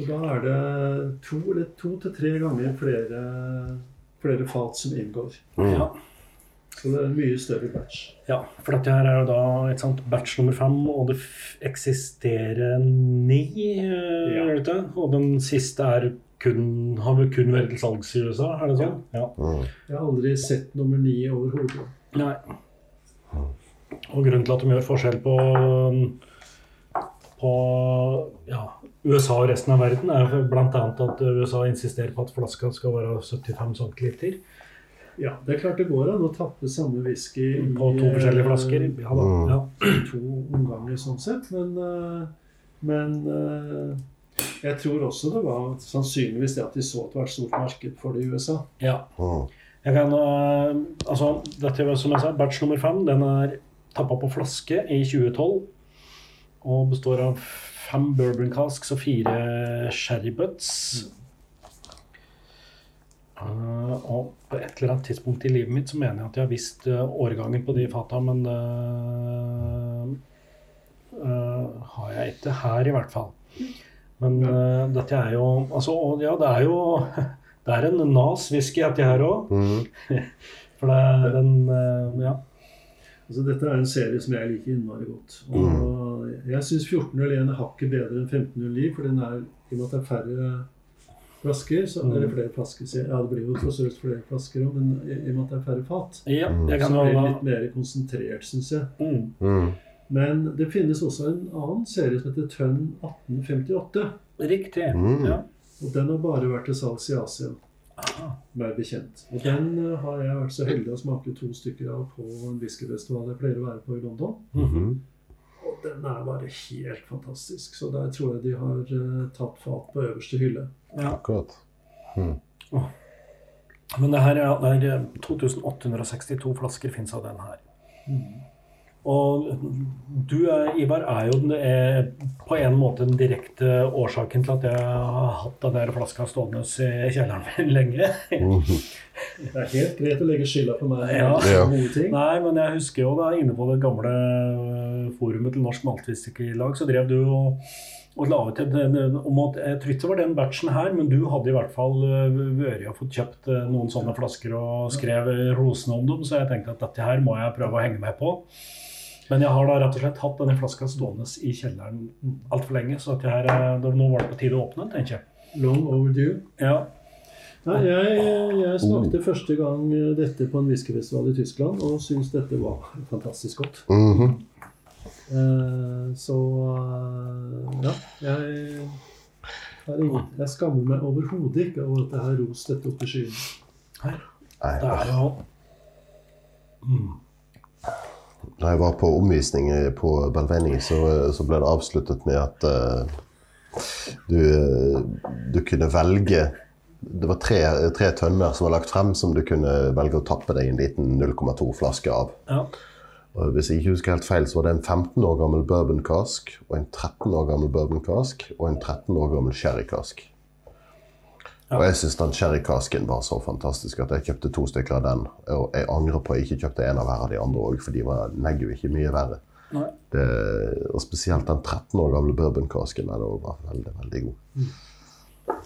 Og da er det to eller to til tre ganger flere flere fat som inngår. Ja. Så det er en mye større batch. Ja, for dette her er jo da et sant batch nummer fem, og det f- eksisterer ni, eh, Ja. det? Og den siste er kun, har vel kun vært til salgs i USA, er det sånn? Ja. Mm. Jeg har aldri sett nummer ni overhodet. Nei. Og grunnen til at de gjør forskjell på, på ja, USA og resten av verden, er bl.a. at USA insisterer på at flaska skal være 75 cm Ja, det er klart det går an å tappe samme whisky på to forskjellige eh, flasker. Ja, da. Mm. Ja. to omganger sånn sett, men, eh, men eh, jeg tror også det var sannsynligvis det at de så at det var et stort marked for det i USA. ja. Mm. Jeg kan, altså, dette er som jeg sa, batch nummer fem den er tappa på flaske i 2012. Og består av fem bourbon casks og fire sherrybutts. Uh, og på et eller annet tidspunkt i livet mitt så mener jeg at jeg har visst øh, årgangen på de fata, men det øh, har jeg ikke her, i hvert fall. Men dette er jo Altså, ja, det er jo Det er en nas-whisky, dette her òg. Mm. For det er den Ja. Altså, dette er en serie som jeg liker innmari godt. Og jeg syns 1401 er hakket bedre enn 1509, for den er, i og med at det er færre flasker så, Mm. Eller flere flasker, ja det blir jo forsøkt flere flasker òg, men i, i og med at det er færre fat, ja Mm. så blir det litt mer konsentrert, syns jeg. mm. Mm. Men det finnes også en annen serie som heter Tønn 1858. Riktig. Mm. Ja. Og den har bare vært til salgs i Asia, meg bekjent. Og den eh, har jeg vært så heldig å smake to stykker av på en whiskyfestival jeg pleier å være på i London. Mm Og den er bare helt fantastisk. Så der tror jeg de har uh, tatt fat på øverste hylle. Ja. Akkurat. Men det her er, det er 2862 flasker fins av den her. Og du, eh, Ivar, er jo den, er på en måte den direkte årsaken til at jeg har hatt den der flaska stående i kjelleren min lenge. Mm. Det er helt greit å legge skylda på meg. Ja. Ja. ting. Nei, men jeg husker jo da inne på det gamle øh, forumet til Norsk Maltfiskerlag, så drev du og, og la ut en, en, om at Jeg tror ikke det var den batchen her, men du hadde i hvert fall vært og fått kjøpt noen sånne flasker og skrev rosene rosende om dem, så jeg tenkte at dette her må jeg prøve å henge med på. Men jeg har da rett og slett hatt denne flaska stående i kjelleren altfor lenge, så at jeg her, øh, nå var det på tide å åpne den, tenker jeg. Long overdue. Ja. Nei, jeg, jeg smakte første gang eh, dette på en whiskyfestival i Tyskland og syns dette var fantastisk godt. Mhm. Eh, så eh, ja. Jeg, har jeg skammer meg overhodet ikke over at jeg har rost dette opp i skyen. Nei, Det er jo mm. Da jeg var på omvisning på Belveni, så, så ble det avsluttet med at uh, du, eh, du kunne velge Det var tre, tre tønner som var lagt frem, som du kunne velge å tappe deg en liten 0,2-flaske av. Ja. Og hvis jeg ikke husker helt feil, så var det en 15 år gammel bourbon cask, og en 13 år gammel bourbon cask, og en 13 år gammel sherry cask. Ja. Og jeg syns den sherrykasken var så fantastisk at jeg kjøpte to stykker av den. Og jeg angrer på at jeg ikke kjøpte en av hver av de andre òg, for de var neggu ikke mye verre. Det, og spesielt den 13 år gamle bourbon-kasken der, var veldig, veldig god.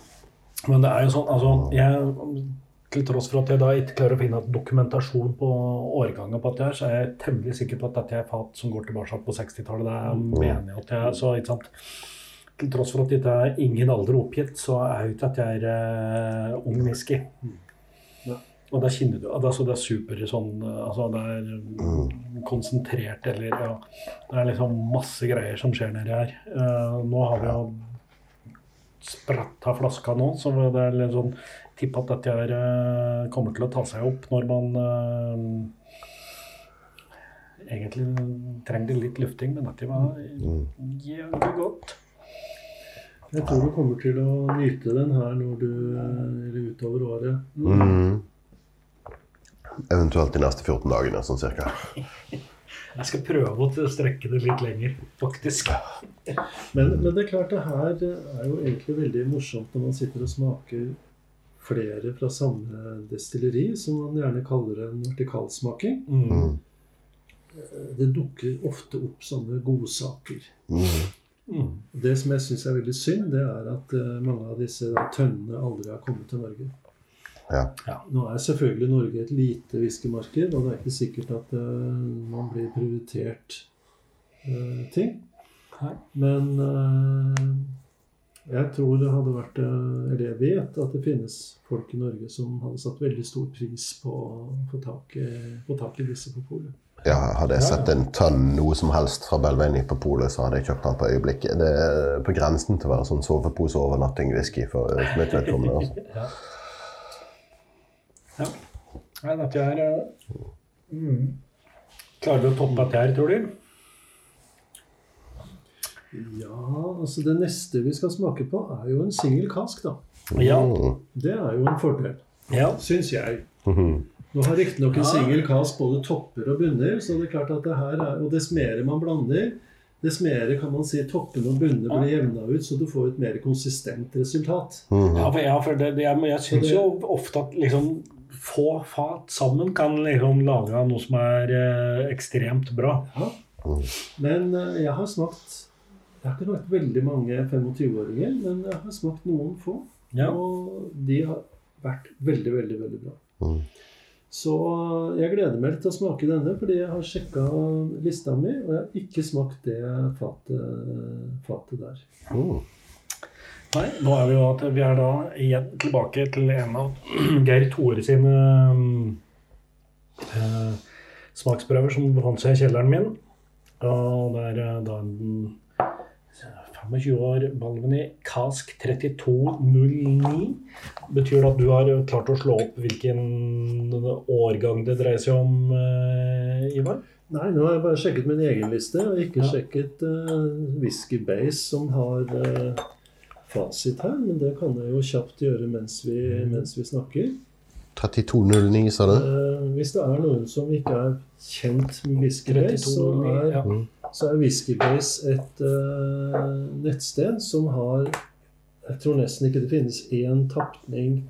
Men det er jo sånn, altså jeg, Til tross for at jeg da ikke klarer å finne dokumentasjon på årgangen på dette, her, så er jeg temmelig sikker på at dette er fat som går tilbake på 60-tallet. Det er mener jeg at jeg, så ikke sant Til tross for at dette er ingen alder oppgitt, så er jo ikke at jeg er uh, ung whisky. Ja. Og da kjenner du altså Det er super sånn altså Det er mm, konsentrert eller ja, Det er liksom masse greier som skjer nedi her. Uh, nå har vi jo spratt av flaska nå, så det er litt sånn tipp at dette her, uh, kommer til å ta seg opp når man eh, egentlig trenger litt lufting, men dette var jævlig godt. Jeg tror du kommer til å nyte den her når du eller utover året. Mm. Eventuelt de neste 14 dagene, sånn cirka. Jeg skal prøve å strekke det litt lenger, faktisk. Men, men det er klart det her er jo egentlig veldig morsomt når man sitter og smaker flere fra samme destilleri, som man gjerne kaller en vertikalsmaking. Mm. Mm. Det dukker ofte opp sånne godsaker. Mm. Mm. Det som jeg syns er veldig synd, det er at eh, mange av disse da, tønnene aldri har kommet til Norge. Ja. Nå er selvfølgelig Norge et lite whiskymarked, og det er ikke sikkert at uh, man blir prioritert uh, ting. Hei. Men uh, jeg tror det hadde vært Eller jeg vet at det finnes folk i Norge som hadde satt veldig stor pris på å få tak i, få tak i disse på polet. Ja, hadde jeg sett en tønn noe som helst fra Belveni på polet, så hadde jeg kjøpt den på øyeblikket. Det er på grensen til å være sånn sovepose-overnatting-whisky for mitt vedkommende. Altså. Ja. ja. Nei, dette er eh, mm. Klarer vi å toppe dette her, tror du? Ja, altså det neste vi skal smake på, er jo en singel kask, da. Ja. Mm. Det er jo en fordel, ja. syns jeg. Mhm. Nå har riktignok en Ja. singel kask både topper og bunner, så det er klart at det her er, og dess mer man blander, dess mer kan man si toppene og bunnene blir jevna ut, så du får et mer konsistent resultat. Ja, for, ja, for det, det, jeg, jeg syns jo ofte at liksom få fat sammen kan liksom lage noe som er eh, ekstremt bra. Ja. Men eh, jeg har smakt Jeg har ikke smakt veldig mange 25-åringer, men jeg har smakt noen få. Ja. Og de har vært veldig, veldig, veldig bra. Mhm. Så jeg gleder meg til å smake denne, fordi jeg har sjekka lista mi, og jeg har ikke smakt det fatet, fatet der. Oh. Nei, nå er vi jo at vi er da igjen tilbake til en av Geir Tore sine eh, smaksprøver som befant seg i kjelleren min. Og det er eh, da en 25 år Balvenie Kask 3209. Betyr det at du har klart å slå opp hvilken årgang det dreier seg om, eh, Ivar? Nei, nå har jeg bare sjekket min egen liste, og ikke Ja. sjekket uh, Whisky Base, som har uh, fasit her. Men det kan jeg jo kjapt gjøre mens vi, mens vi snakker. 3209, sa du? Uh, hvis det er noen som ikke er kjent med Whisky Base, så er, ja. Så er Whiskybase et uh, nettsted som har Jeg tror nesten ikke det finnes én tapning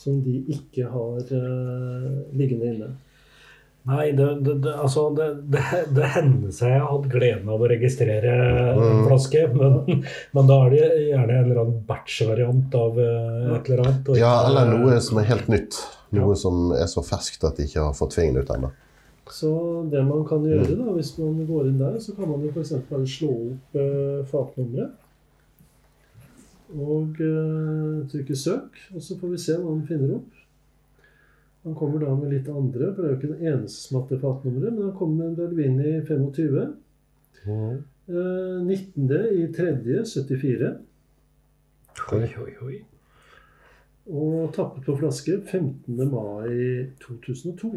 som de ikke har uh, liggende inne. Nei, det, det, det, altså, det, det, det hender seg jeg har hatt gleden av å registrere en Mm. flaske, men, men da er det gjerne en eller annen batch-variant av eh, et eller annet. og Ja, eller noe som er helt nytt. Noe som er så ferskt at de ikke har fått fingeren ut ennå. Så det man kan gjøre da, hvis man går inn der, så kan man jo f.eks. bare slå opp eh, fatnummeret. Og eh, trykke 'søk', og så får vi se hva han finner opp. Han kommer da med litt andre, for det er jo ikke den eneste som har fatnummeret. Men han kommer med en Belvini 25. Mm. Eh, 19. i 3. 74. Oi, oi, oi. Og tappet på flaske 15. mai 2002.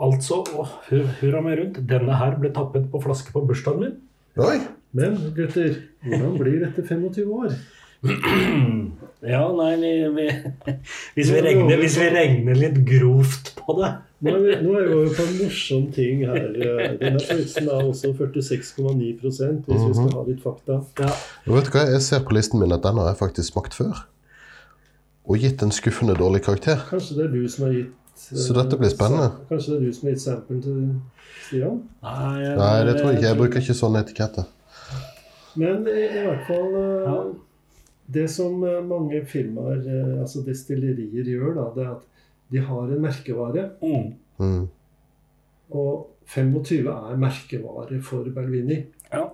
Altså, hurra meg rundt, denne her ble tappet på flaske på bursdagen min. Oi! Men gutter, hvordan blir dette 25 år? Ja, nei, vi, vi, hvis, vi regner, hvis vi regner litt grovt på det Nå er, vi, nå er vi jo på en morsom ting her. Denne følelsen er også 46,9 hvis vi skal ha litt fakta. ja. Vet du hva? Jeg ser på listen min at denne har jeg faktisk smakt før. Og gitt en skuffende dårlig karakter. Kanskje det er du som har gitt Så dette blir spennende. Kanskje det er du som har gitt sample til Stian? Nei, jeg- Nei, det tror jeg ikke. Jeg bruker ikke sånne etiketter. Men i, i hvert fall eh, Ja. Det som eh, mange firmaer, eh, altså destillerier, gjør, da, det er at de har en merkevare. Mm. Mm. Og 25 er merkevare for Belvini. Ja.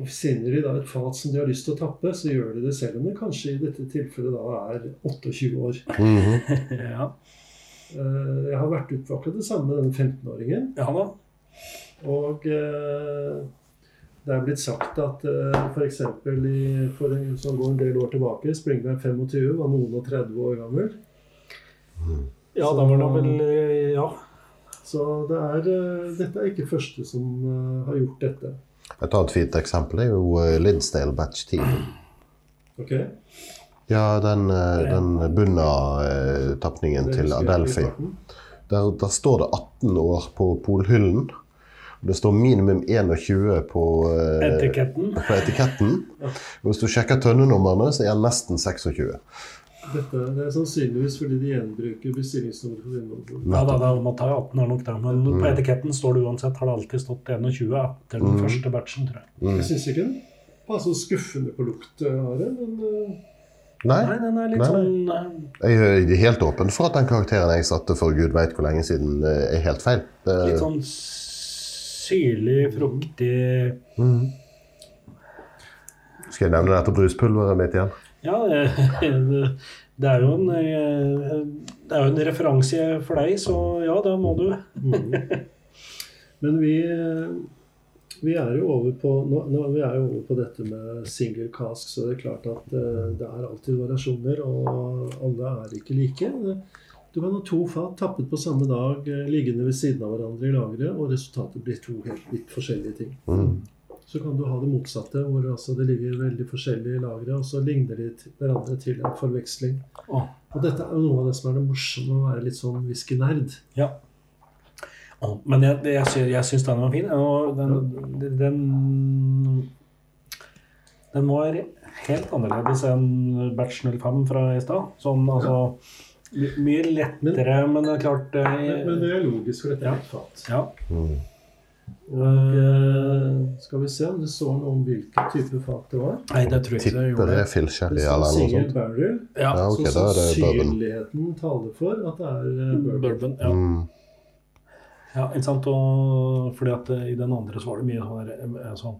Og Finner de da et fat som de har lyst til å tappe, så gjør de det selv om det kanskje i dette tilfellet da er 28 år. Mhm. ja. Eh, Jeg har vært ute på akkurat det samme med denne 15-åringen. Ja da. Og eh, det er blitt sagt at uh, f.eks. for en som går en del år tilbake, Springberg 25 var noen og 30 år gammel. Ja, da var det vel eh, Ja. Så det er, eh, dette er ikke første som eh, har gjort dette. Et annet fint eksempel er jo Linsdale Batch 10. Ok? Ja, den, eh, den bunna-tapningen til Adelphi. Der, der står det 18 år på polhyllen. Det står minimum 21 på, eh, Etiketten. på etiketten. Hvis du sjekker tønnenumrene, så er den nesten 26. Dette det er sannsynligvis fordi de gjenbruker bestillingsnummer for Vinmonopolet. Ja, da, da må ta 18 år nok, der, Men på etiketten står det uansett har det alltid stått 21 etter den Mm. første batchen, tror jeg. Mm. Jeg syns ikke den var så skuffende på lukt, Are, men Nei. Nei, den er litt Nei, sånn eh, Jeg er helt åpen for at den karakteren jeg satte for gud veit hvor lenge siden, eh, er helt feil. Det, Litt sånn syrlig, fruktig mm. Skal jeg nevne dette bruspulveret mitt igjen? Ja, det, er jo en eh, Det er jo en referanse for deg, så ja, da må du. Mhm. Men vi, vi er jo over på nå, nå, vi er jo over på dette med single cask, så det er klart at uh, det er alltid variasjoner, og alle er ikke like. Du kan ha to fat tappet på samme dag, eh, liggende ved siden av hverandre i lageret, og resultatet blir to helt vidt forskjellige ting. Mm. Så kan du ha det motsatte, hvor altså det ligger veldig forskjellig i lageret, og så ligner de hverandre til en forveksling. Oh. Og dette er jo noe av det som er det morsomme å være litt sånn whiskynerd. ja. Men jeg, jeg, jeg, jeg syns den var fin. Og den, den Den var helt annerledes enn Batch 05 fra i stad. Sånn altså Mye lettere, men det er klart eh, Men, men det er logisk, for dette Ja. fat. Ja. Mm. Og eh, skal vi se om det så noe om hvilken type fat det var. Nei, det tror jeg ikke Tipper gjorde. det er Phil Det eller noe sånt. barrel, Ja, Ja, okay, så sannsynligheten taler for at det er eh, bourbon. bourbon. Ja. Mm. Ja, ikke sant? Og fordi at eh, i den andre så var det mye sånn, eh, sånn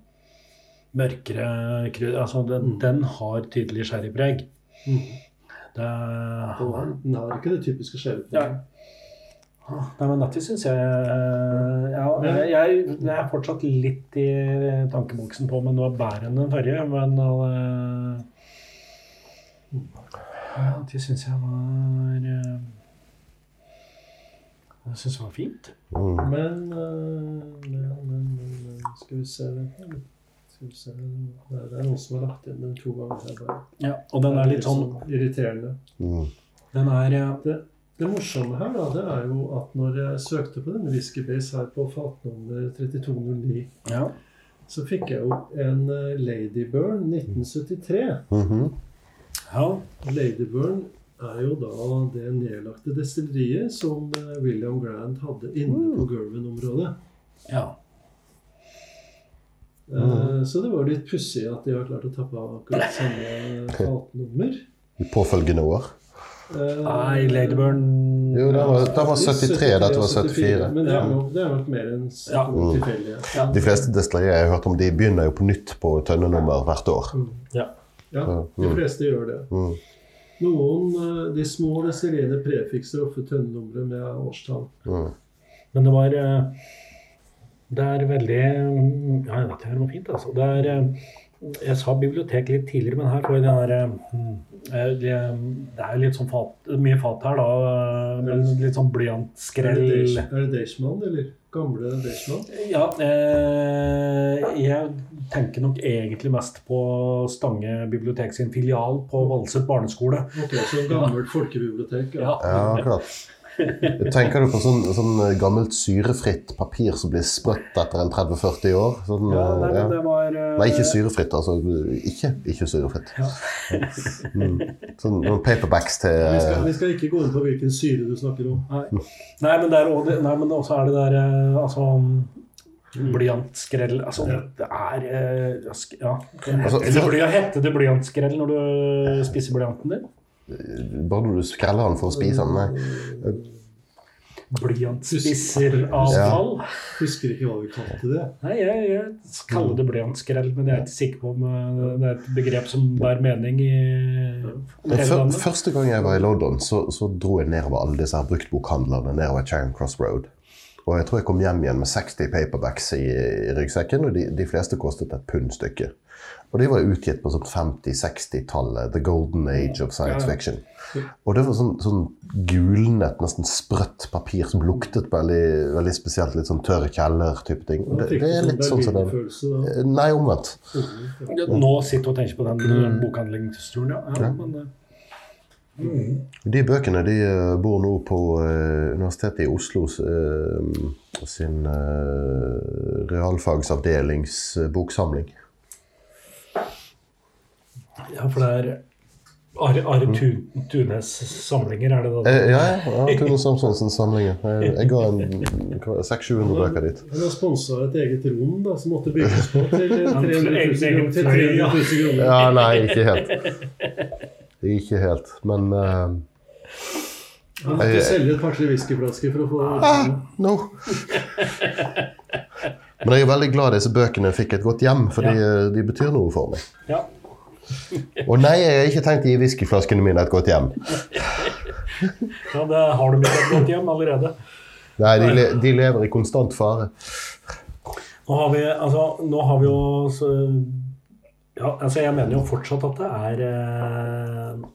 mørkere. Altså, den, Mm. den har tydelig sherrypreg. Mm. Det er, den- har ikke det typiske sherrypreget. Ja. Nei, men dette syns jeg ja, jeg, jeg, jeg er fortsatt litt i tankeboksen på den var bedre enn den forrige, men uh, ja, Det syns jeg var eh, Jeg syns det var fint. Mm. Men, eh, men, men, men, Skal vi se Skal vi se Det er- det er noen som har lagt inn den to ganger her bare. Ja, og den er litt sånn irriterende. Mm. Den er ja. Det, det morsomme her da, det er jo at når jeg søkte på denne Whisky Base her på fatnummer 3209, Ja. så fikk jeg opp en eh, Ladyburn 1973. Mhm. ja. Ladyburn er jo da det nedlagte destilleriet som eh, William Grant hadde inne på Gervin-området. ja. Mm. Så det var litt pussig at de har klart å tappe av akkurat samme fatnummer. I påfølgende år. Nei, Nei, Ladyburn Jo, det var, det var 73, dette var 74. Men det har er det er nok mer enn Ja. tilfeldig. ja. De fleste destillerier jeg har hørt om, de begynner jo på nytt på tønnenummer hvert år. Mm. ja. Ja, Ja, de mm. fleste gjør det. Mm. Noen, eh, de små desirene prefikser ofte tønnenummeret med årstall. Mm. Men det var eh, Det er veldig Ja, vet ikke, det var fint, altså. Det er eh, Jeg sa bibliotek litt tidligere, men her får jeg den her eh, det, er litt sånn fat, mye fat her, da. Men litt sånn Er blyantskrell. Er det Deichman, eller? Gamle Deichman? Ja, eh, jeg tenker nok egentlig mest på Stange bibliotek sin filial på Valset barneskole. også så gammelt folkebibliotek. Ja. Ja. Ja, akkurat. Tenker du på sånn, sånn gammelt syrefritt papir som blir sprøtt etter en 30-40 år? Sånn, Ja, nei, ja. det var uh... Nei, ikke syrefritt. Altså ikke ikke syrefritt. Ja. Mm. Sånn noen paperbacks til Vi, skal, vi skal ikke gå inn på hvilken syre du snakker om. Nei. Nei, men, det er også, nei, men også er det der eh, altså Blyantskrell Altså, det er eh, ja, Ja. Det Altså, heter, det blir, heter det blyantskrell når du spiser blyanten din? Bare når du skreller den for å spise den. Nei. Blyantspisseravfall? Husker ikke hva vi kalte det. Nei, jeg, jeg kaller det blyantskrell, men jeg er ikke sikker på om eh, det er et begrep som bærer mening i hele Før, landet. første gang jeg var i London, så, så dro jeg nedover alle disse her bruktbokhandlerne nedover Charing Cross Road. Og jeg tror jeg kom hjem igjen med 60 paperbacks i, i ryggsekken, og de, de fleste kostet et pund stykket. Og de var utgitt på sånn 50-60-tallet. The golden age of science fiction. Og det var sånn, sånn gulnet, nesten sprøtt papir som luktet veldig, veldig spesielt. Litt sånn tørr kjeller-type ting. Det, det er sånn litt sånn som den Berlin-følelse. Nei, omvendt. Nå sitter du og tenker på den mm. bokhandlingsturen, ja. ja, men, eh, De bøkene de eh, bor nå på eh, Universitetet i Oslo eh, sin eh, realfagsavdelings eh, boksamling. ja, for det er Are, Are Tu- Tunes samlinger, er det da? Eh, ja, ja. ja Tone Samsonsens samlinger. Jeg, jeg ga en hva var det, 600-700 bøker dit. Han har sponsa et eget rom da, som måtte bygges på til 300 000 egen kroner. Til fløy, 300 ja. 000 kroner. Ja, nei, ikke helt. Ikke helt, men uh, Han måtte selge et par-tre whiskyflasker for å få ah, no. Men jeg er veldig glad disse bøkene fikk et godt hjem, for de, de betyr noe for meg. Ja. Og nei, jeg har ikke tenkt å gi whiskyflaskene mine et godt hjem. ja, det har du blitt et godt hjem allerede. Nei, de, le, de lever i konstant fare. Nå har vi, altså, nå har vi jo så, ja, altså Jeg mener jo fortsatt at det er eh,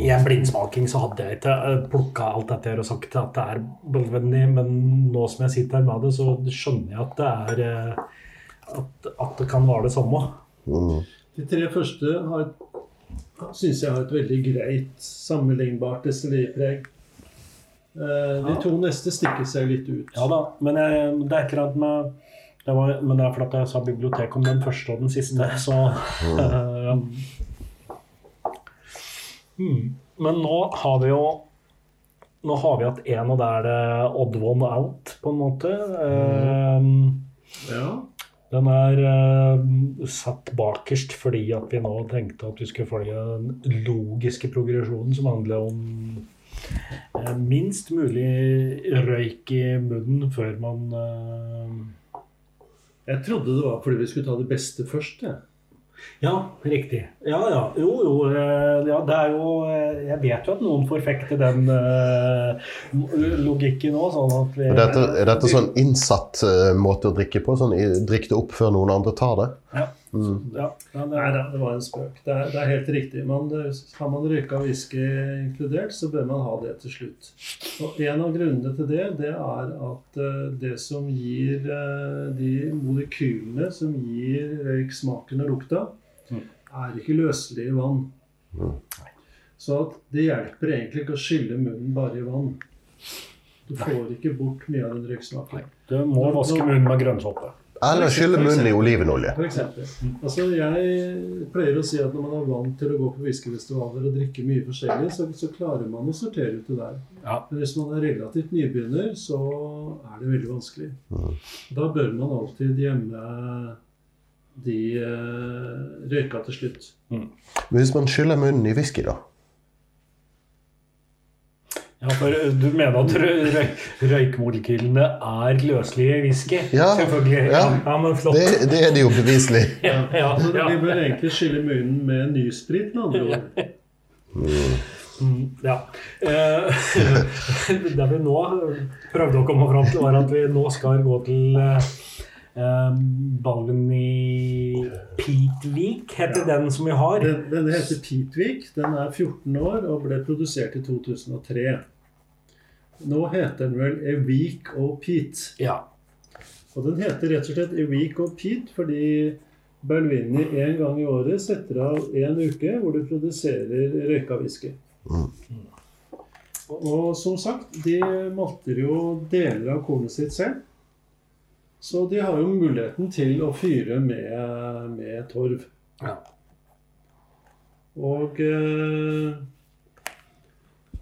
I en blindsmaking så hadde jeg ikke plukka alt dette her og sagt at det er Belvenny, men nå som jeg sitter her med det, så skjønner jeg at det er eh, at, at det kan være det samme. Mm. De tre første har, syns jeg har et veldig greit, sammenlignbart destilleripreg. Eh, De to neste stikker seg litt ut. Ja da, men jeg, det er akkurat med det var, Men det er fordi jeg sa bibliotek om den første og den siste, så mm. mm. Men nå har vi jo Nå har vi hatt en, og det er det odd one out, på en måte. Eh, Ja. Den er uh, satt bakerst fordi at vi nå tenkte at vi skulle følge den logiske progresjonen som handler om uh, minst mulig røyk i munnen før man eh, Jeg trodde det var fordi vi skulle ta det beste først. jeg. Ja, riktig. Ja, ja. Jo, jo. eh, Ja, det er jo eh, Jeg vet jo at noen forfekter den uh, logikken òg, sånn at vi Er dette, er dette sånn innsatt uh, måte å drikke på? Sånn, drikke Drikk det opp før noen andre tar det? Ja. Mm. ja, ja, det er, det var en spøk. Det er, det er helt riktig. Man, har man røyka whisky inkludert, så bør man ha det til slutt. Og En av grunnene til det, det er at eh, det som gir eh, de molekylene som gir røyk smaken og lukta, Mm. er ikke løselig i vann. Mm. Så at det hjelper egentlig ikke å skylle munnen bare i vann. Du får ikke bort mye av den røyksmaken. du må vaske munnen med grønnsåpe. Eller skylle munnen i olivenolje. For eksempel. Altså, jeg pleier å si at når man er vant til å gå på whiskyfestivaler og drikke mye forskjellig, så, så klarer man å sortere ut det der. Ja. Men hvis man er relativt nybegynner, så er det veldig vanskelig. Mm. Da bør man alltid gjemme de uh, røyka til slutt. Mm. hvis man skyller munnen i whisky, da? Ja, for eh, du mener at rø- røy- røykmolekylene er løselige i whisky? Ja, Selvfølgelig. ja. Ja, men flott. Det, det er det jo beviselig. Ja, ja, ja. Vi bør egentlig skylle munnen med nysprit, med andre ord. Mm, ja. Eh, det vi nå prøvde å komme fram til, var at vi nå skal gå til eh, eh, Pitvik heter heter den som vi har. Den, den, heter Pitvik. Den er 14 år og ble produsert i 2003. Nå heter den vel A Week og Pete. Ja. Og den heter rett og slett A Week of Pete fordi Berlini en gang i året setter av en uke hvor de produserer røyka whisky. Og som sagt, de malter jo deler av kornet sitt selv. Så de har jo muligheten til å fyre med, med torv. Ja. Og eh,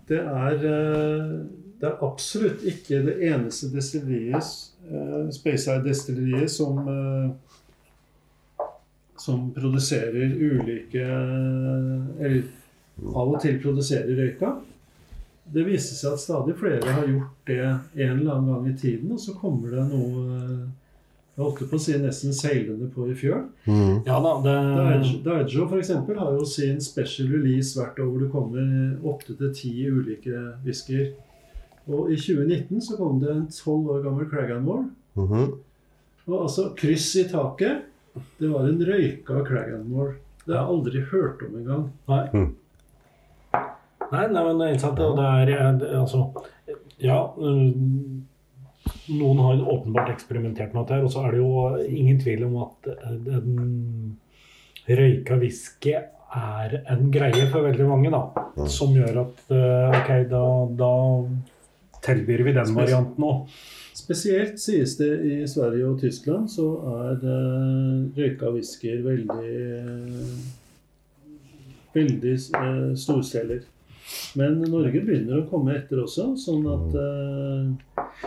det er eh, Det er absolutt ikke det eneste destilleriet, eh, Speyside-destilleriet, som eh, som produserer ulike Eller av og til produserer røyka. Det viser seg at stadig flere har gjort det en eller annen gang i tiden, og så kommer det noe Jeg holdt på å si nesten seilende på i fjøl. Mm. ja da, det for eksempel har jo sin special release hvert år hvor det kommer åtte til ti ulike whiskyer. Og i 2019 så kom det en tolv år gammel Cragganmore. -hmm. Og altså kryss i taket. Det var en røyka Cragganmore. Det har jeg aldri hørt om engang. Nei. Mm. Nei, nei, men det er sant. og Det er eh, altså Ja. mm, Noen har åpenbart eksperimentert med dette, og så er det jo ingen tvil om at eh, den røyka whisky er en greie for veldig mange, da. Mm. Som gjør at eh, ok, da, da tilbyr vi den varianten òg. Spesielt sies det i Sverige og Tyskland så er eh, røyka whiskyer veldig eh, Veldig eh, storselger. Men Norge begynner å komme etter også, sånn at uh,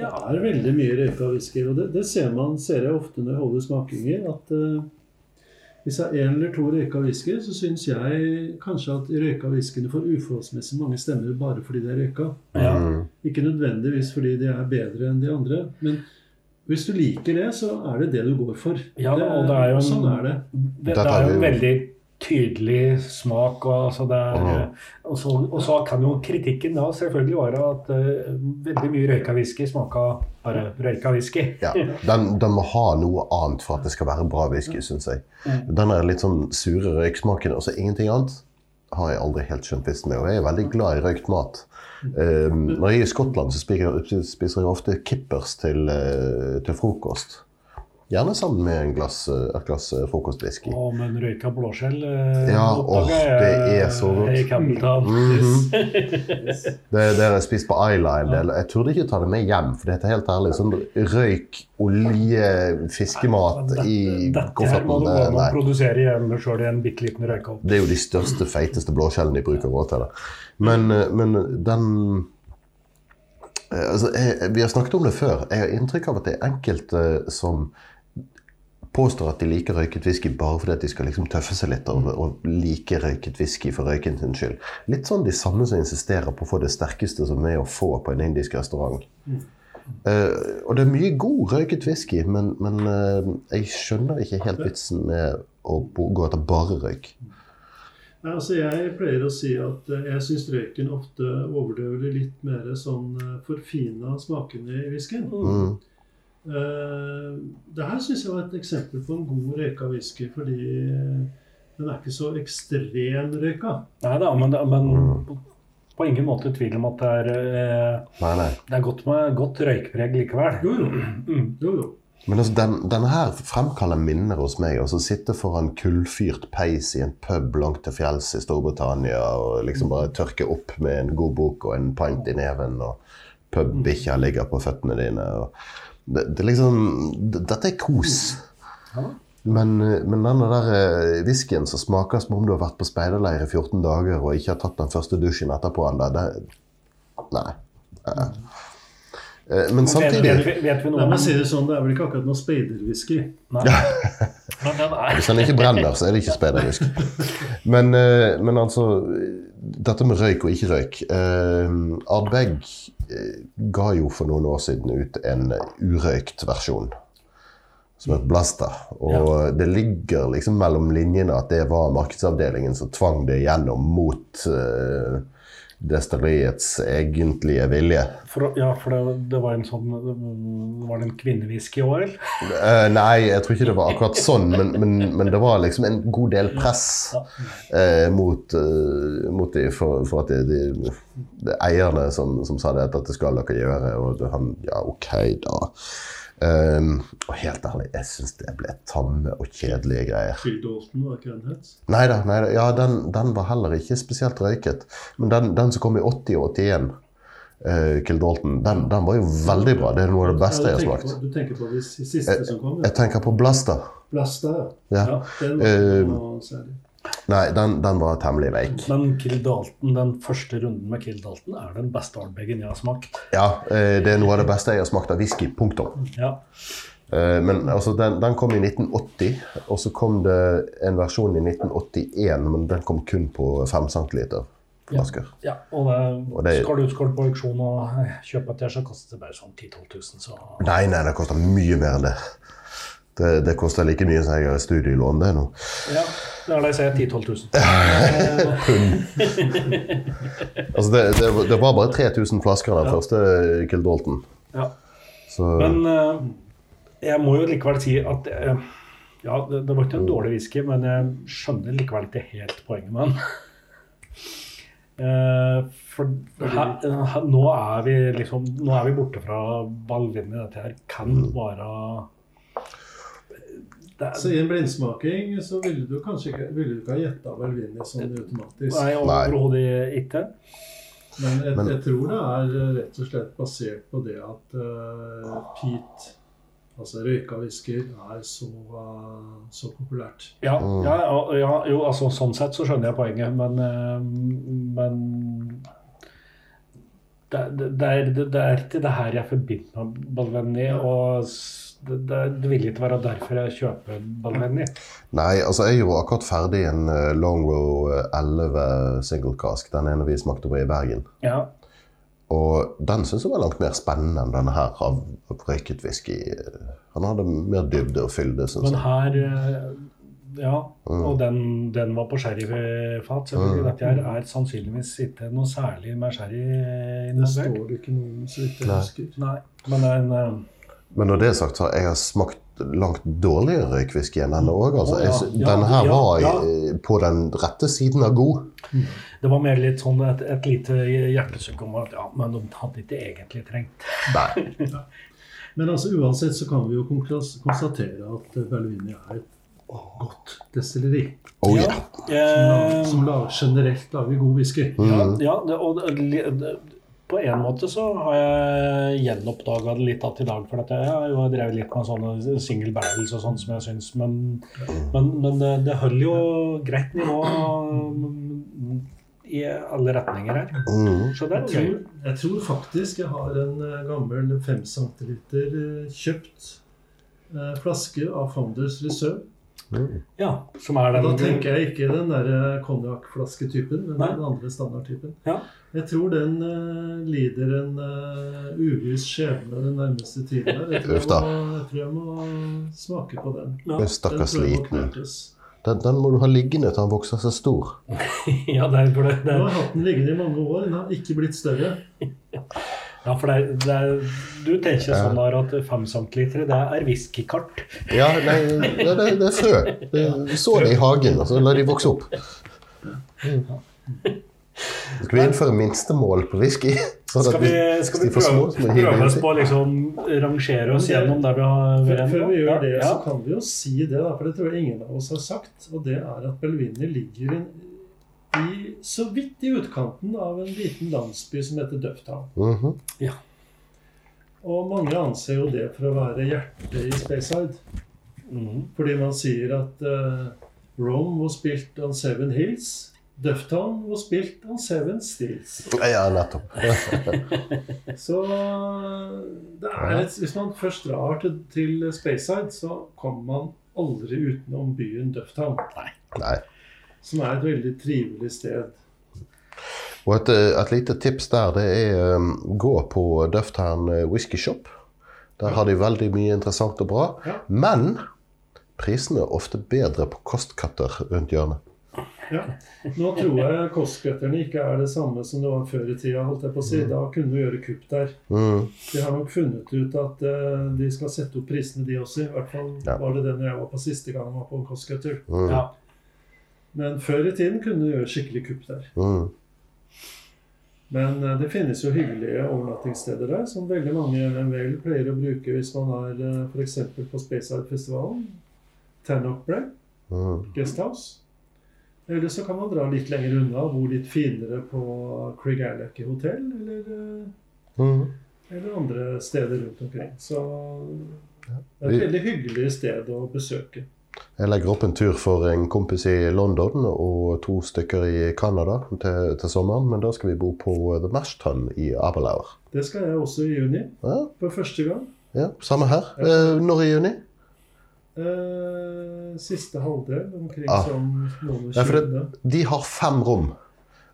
det er veldig mye røyka whisky. Og det, det ser man ser jeg ofte når jeg holder smakinger, at uh, Hvis det er én eller to røyka whisky, så syns jeg kanskje at røyka whiskyene får uforholdsmessig mange stemmer bare fordi de er røyka. Ja. Ikke nødvendigvis fordi de er bedre enn de andre. Men hvis du liker det, så er det det du går for. Ja, og det er jo en- sånn er det. Det, det Dette er jo en veldig tydelig smak. Og, altså er, Mhm. og, så, og så kan jo kritikken da selvfølgelig være at uh, veldig mye røyka whisky smaker bare røyka whisky. Ja, den, den må ha noe annet for at det skal være bra whisky, syns jeg. Den er litt sånn sure røyksmaken og så ingenting annet har jeg aldri helt skjønt vitsen med. Og jeg er veldig glad i røykt mat. Um, når jeg er i Skottland, så spiser, spiser jeg ofte kippers til, eh, til frokost. Gjerne sammen med en glass, eh, glass eh, frokostwhisky. Å, men røyka blåskjell eh, Ja, åh, det er så godt. eh, Mm -hmm. Det, det har jeg spist på Isla en del. Jeg turde ikke ta det med hjem, for det er helt ærlig. Sånn røyk, olje, fiskemat i Dette her må kofferten. du gå an å Nei. produsere hjemme sjøl i en bitte liten røykeovn. Det er jo de største, feiteste blåskjellene de bruker råd til det. Men, men den altså, jeg, Vi har snakket om det før. Jeg har inntrykk av at det er enkelte som påstår at de liker røyket whisky bare fordi at de skal liksom tøffe seg litt og, og like røyket whisky for røyken sin skyld. Litt sånn de samme som insisterer på å få det sterkeste som er å få på en indisk restaurant. Eh, og det er mye god røyket whisky, men, men uh, jeg skjønner ikke helt vitsen med å gå etter bare røyk. Nei, altså Jeg pleier å si at eh, jeg syns røyken ofte overdøver litt mer sånn forfina smakene i whiskyen. Mm. Eh, det her syns jeg var et eksempel på en god røyka whisky, fordi eh, den er ikke så ekstrem røyka. Nei da, men, men på ingen måte tvil om at det er, eh, Nei, nei. det er godt med godt røykpreg likevel. Jo, jo. Mm. jo, jo. Men altså, den, denne her fremkaller minner hos meg. Altså Sitte foran kullfyrt peis i en pub langt til fjells i Storbritannia og liksom bare tørke opp med en god bok og en pint i neven, og pubbikkja ligger på føttene dine. Og det, det liksom Dette er kos. Ja. Men, eh, men den der eh, whiskyen som smaker som om du har vært på speiderleir i 14 dager og ikke har tatt den første dusjen etterpå ennå, det Nei. Eh. Men samtidig vet, vi- vet vi noe meg si det sånn, det er vel ikke akkurat noe speiderwhisky. Nei. Men den er Hvis den ikke brenner, så er det ikke speiderwhisky. Men, eh, men altså Dette med røyk og ikke røyk. Eh, Ardbeg ga jo for noen år siden ut en urøykt versjon. Som het Blaster. Og det ligger liksom mellom linjene at det var markedsavdelingen som tvang det gjennom mot eh, destilleriets egentlige vilje. for, Ja, for det, det var en sånn Var det en kvinnewhisky òg, eller? Uh, nei, jeg tror ikke det var akkurat sånn, men, men, men det var liksom en god del press uh, mot, uh, mot de for, for at de, de, er eierne som, som sa det, at dette skal dere gjøre. Og han Ja, OK, da. Um, og helt ærlig, jeg syns det ble tamme og kjedelige greier. Phil var ikke den het? Nei da. Ja, den, den var heller ikke spesielt røyket. Men den, den som kom i 80 og 81, uh, Kill Dalton, den, den var jo veldig bra. Det er noe av det beste Ja, jeg har smakt. på- Du tenker på de siste som kom? Jeg tenker på Blaster. Blaster, ja. Ja. Ja. Den var uh, noe særlig. Nei, den, den var temmelig veik. Men Kildalton, den første runden med Kill Dalton er den beste Ardbeggen jeg har smakt. Ja, eh, det er noe av det beste jeg har smakt av whisky. Punktum. Ja. Eh, Men altså, den, den kom i 1980, og så kom det en versjon i 1981, men den kom kun på 5 centiliter flasker. ja og, det, Og det- skal du skal på auksjon og kjøpe et, så koster det bare sånn 10 000-12 000. Så Nei, nei, det koster mye mer enn det. Det, det koster like mye som jeg har studielån, det nå. ja, er det jeg sier. 10 000-12 000. Altså, det, det, det var bare 3000 flasker den første Kill Dalton. Ja. Så Men uh, jeg må jo likevel si at uh, ja, det, det var ikke en dårlig whisky, men jeg skjønner likevel ikke helt poenget med den. uh, for her, her, nå, er vi liksom, nå er vi borte fra Balvini. Dette her kan være Så i en blindsmaking så ville du kanskje ikke, ville du ikke ha gjetta Velvini sånn automatisk. Nei, overhodet ikke. Men jeg, Men- jeg tror det er rett og slett basert på det at uh, peat, altså røyka whisker er så, uh, så populært. Ja, Mm. ja, ja, jo, altså sånn sett så skjønner jeg poenget, men, uh, men det, det, det, er, det, det er ikke det her jeg forbinder med Balvenie. Og det, det, det vil ikke være derfor jeg kjøper Balvenie. Nei, altså jeg gjorde akkurat ferdig en Long Longrow eh, 11 single cask. Den ene vi smakte på i Bergen. Ja. Og den syns jeg var langt mer spennende enn denne her av av røyket whisky. Han hadde mer dybde og fylde, syns Men her ja, Ja, og den, den var på sherryfat. selvfølgelig. Dette her er sannsynligvis ikke noe særlig med sherry Det står det ikke noe om, så vidt jeg husker. Nei, men den eh, Men når det er sagt, så har jeg smakt langt dårligere røykwhisky enn denne òg. Altså. Oh, ja. Ja, denne her ja, var ja. eh, på den rette siden av god. Det var mer litt sånn et, et lite hjertesukk om at ja, men de hadde ikke egentlig trengt Nei. Men altså, uansett så kan vi jo konstatere at Berlini er et godt destilleri. Oh yeah. Som, som lager, generelt lager god whisky. Ja, Mm. ja det, og det, det, på en måte så har jeg gjenoppdaga det litt igjen i dag. For at jeg har jo drevet litt med sånne single barrels og sånn som jeg syns. Men, men, men det, det holder jo greit nivå i alle retninger her. Mm. Så det er Jeg gøy. tror, jeg tror faktisk jeg har en eh, gammel 5 centiliter eh, kjøpt eh, flaske av Founders Reserve. Mm. Ja, som er Da tenker jeg ikke den der konjakkflasketypen, men Nei. den andre standardtypen. Ja. Jeg tror den uh, lider en uh, uviss skjebne den nærmeste tiden. Jeg tror jeg, må, jeg tror jeg må smake på den. Ja. Er Stakkars liten. Den, den må du ha liggende til han vokser seg stor. Ja, det er for det, det, Du har hatt den liggende i mange år. Den har ikke blitt større. ja, for det, er- det er, du tenker sånn der at 5 centilitere, det er whiskykart. Ja, nei, det, det, det er frø. Det, vi så det i hagen, og så lar de vokse opp. Mm. Skal vi innføre minstemål på whisky? Sånn Skal vi, skal vi prøve, prøve oss på å liksom rangere oss gjennom der vi har vært før vi gjør det, ja. så kan vi jo si det, da, for det tror jeg ingen av oss har sagt. Og det er at Belvini ligger i, i, så vidt i utkanten av en liten landsby som heter Døftal. Ja. Og mange anser jo det for å være hjertet i Speyside. -hmm. Fordi man sier at uh, Rome var spilt on Seven Hills. Dufftown var spilt on Seven Steels. Ja, nettopp. Så det er et, hvis man først drar til, til Speyside, så kommer man aldri utenom byen Dufftown. Nei. Som er et veldig trivelig sted. Og et, et lite tips der, det er um, gå på Dufftown eh, Whisky Shop. Der har de veldig mye interessant og bra. Ja. Men prisene er ofte bedre på Kostkatter rundt hjørnet. Ja. Nå tror jeg kostcutterne ikke er det samme som det var før i tida. holdt jeg på å si. Da kunne du gjøre kupp der. Mm. De har nok funnet ut at uh, de skal sette opp prisene, de også. I hvert fall Ja. var det det når jeg var på siste gang jeg var på en. Mm. Ja. Men før i tiden kunne du gjøre skikkelig kupp der. Mm. Men eh, det finnes jo hyggelige overnattingssteder der, som veldig mange vel pleier å bruke hvis man er uh, f.eks. på Speyside-festivalen. Tannock Bray, Mm. Guesthouse. Eller så kan man dra litt lenger unna og bo litt finere på Craig Allerke hotell, eller, eh, Mm. eller andre steder rundt omkring. Så det er et veldig hyggelig sted å besøke. Jeg legger opp en tur for en kompis i London og to stykker i Canada til, til sommeren. Men da skal vi bo på The Mashton i Abelauer. Det skal jeg også i juni, Ja, for første gang. ja, samme her. Ja. når i juni? Eh, siste halvdel, omkring ja. sånn noen og tjuende. De har fem rom.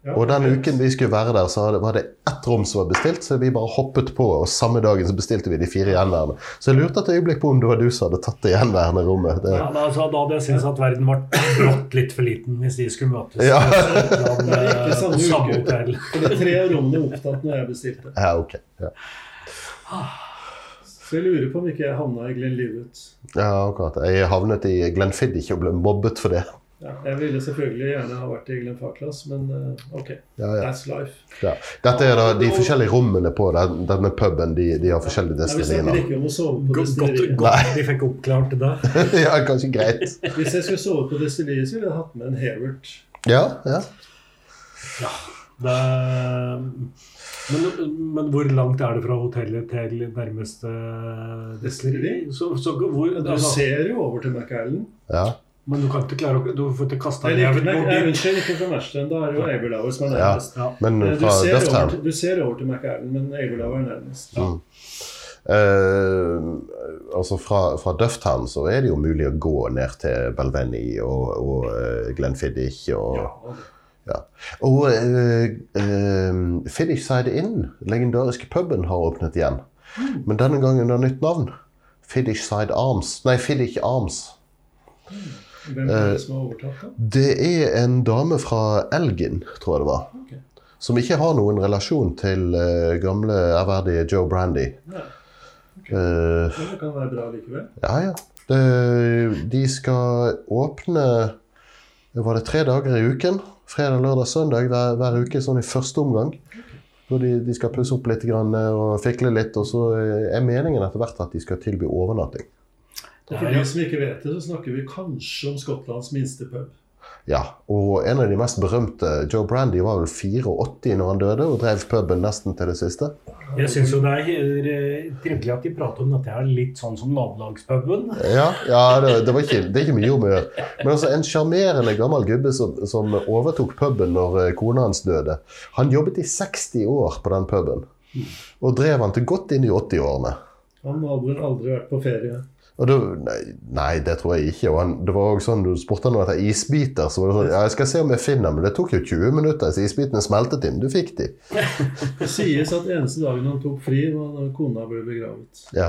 Ja, Og den uken vi skulle være der, så var det ett rom som var bestilt. Så vi bare hoppet på, og samme dagen så bestilte vi de fire gjenværende. Så jeg lurte et øyeblikk på om det var du som hadde tatt det gjenværende rommet. Det, Ja, da, altså, da hadde jeg syntes at verden ble brått litt for liten hvis de skulle møtes. Ja. på Det er ikke samme samme, uke. For det er tre rommene opptatt når jeg bestilte. ja, ok. Ja. Så jeg lurer på om ikke jeg havna i Glenlivet. ja, akkurat. Jeg havnet i Glenfiddich og ble mobbet for det. Ja, jeg ville selvfølgelig gjerne ha vært i Glenfarclas, men eh, ok. Ja, ja. That's life. Ja. Dette er da de forskjellige rommene på den, denne puben. De, de har forskjellige på Godt, godt, godt de fikk oppklart det. ja, kanskje greit. Hvis jeg skulle sove på destilleriet, så ville jeg hatt med en Herert. Ja, ja. det men, men hvor langt er det fra hotellet til nærmeste destilleri? Så, så hvor, Du altså, ser jo over til McAllen. ja. men du kan ikke klare å Du får ikke kaste Nei, deg nei, dit. unnskyld, ikke fra Mersten. Da er det jo Aberlour som er nærmest. Ja. Men Eh, Du fra ser, over til, du ser over til McAllen, men Aberlour er nærmest. Mm. Eh, altså fra, fra Dufftown så er det jo mulig å gå ned til Belvenny og, og eh, Glenfiddich og ja. Og uh, Fiddish Side Inn, legendariske puben, har åpnet igjen. Men denne gangen under nytt navn. Fiddish Side Arms. Nei, Fiddish Arms. Hvem er det som har overtatt da? Det er en dame fra Elgin, tror jeg det var. Okay. Som ikke har noen relasjon til uh, gamle, ærverdige Joe Brandy. Ja. Okay. Men det kan være bra likevel. ja, ja. Det, de skal åpne Var det tre dager i uken? Fredag, lørdag, søndag hver, hver uke, sånn i første omgang. Hvor de, de skal pusse opp litt grann, eh, og fikle litt. Og så eh, er meningen etter hvert at de skal tilby overnatting. Og for de som ikke vet det, så snakker vi kanskje om Skottlands minste pub. Ja, og en av de mest berømte, Joe Brandy, var vel 84 når han døde, og drev puben nesten til det siste. Jeg syns jo det er eh, trivelig at de prater om dette her litt sånn som nabolagspuben. Ja, ja det, det, var ikke, det er ikke mye om å gjøre. Men altså, en sjarmerende gammel gubbe som, som overtok puben når eh, kona hans døde. Han jobbet i 60 år på den puben, og drev han til godt inn i 80-årene. Han hadde vel aldri vært på ferie. Og du, nei, nei, det tror jeg ikke. Og han, det var også sånn, Du spurte han etter isbiter. så var det sånn, ja, jeg skal se om jeg finner Men det tok jo 20 minutter, så isbitene smeltet inn. Du fikk de. Det sies at eneste dagen han tok fri, var da kona ble begravet. Ja.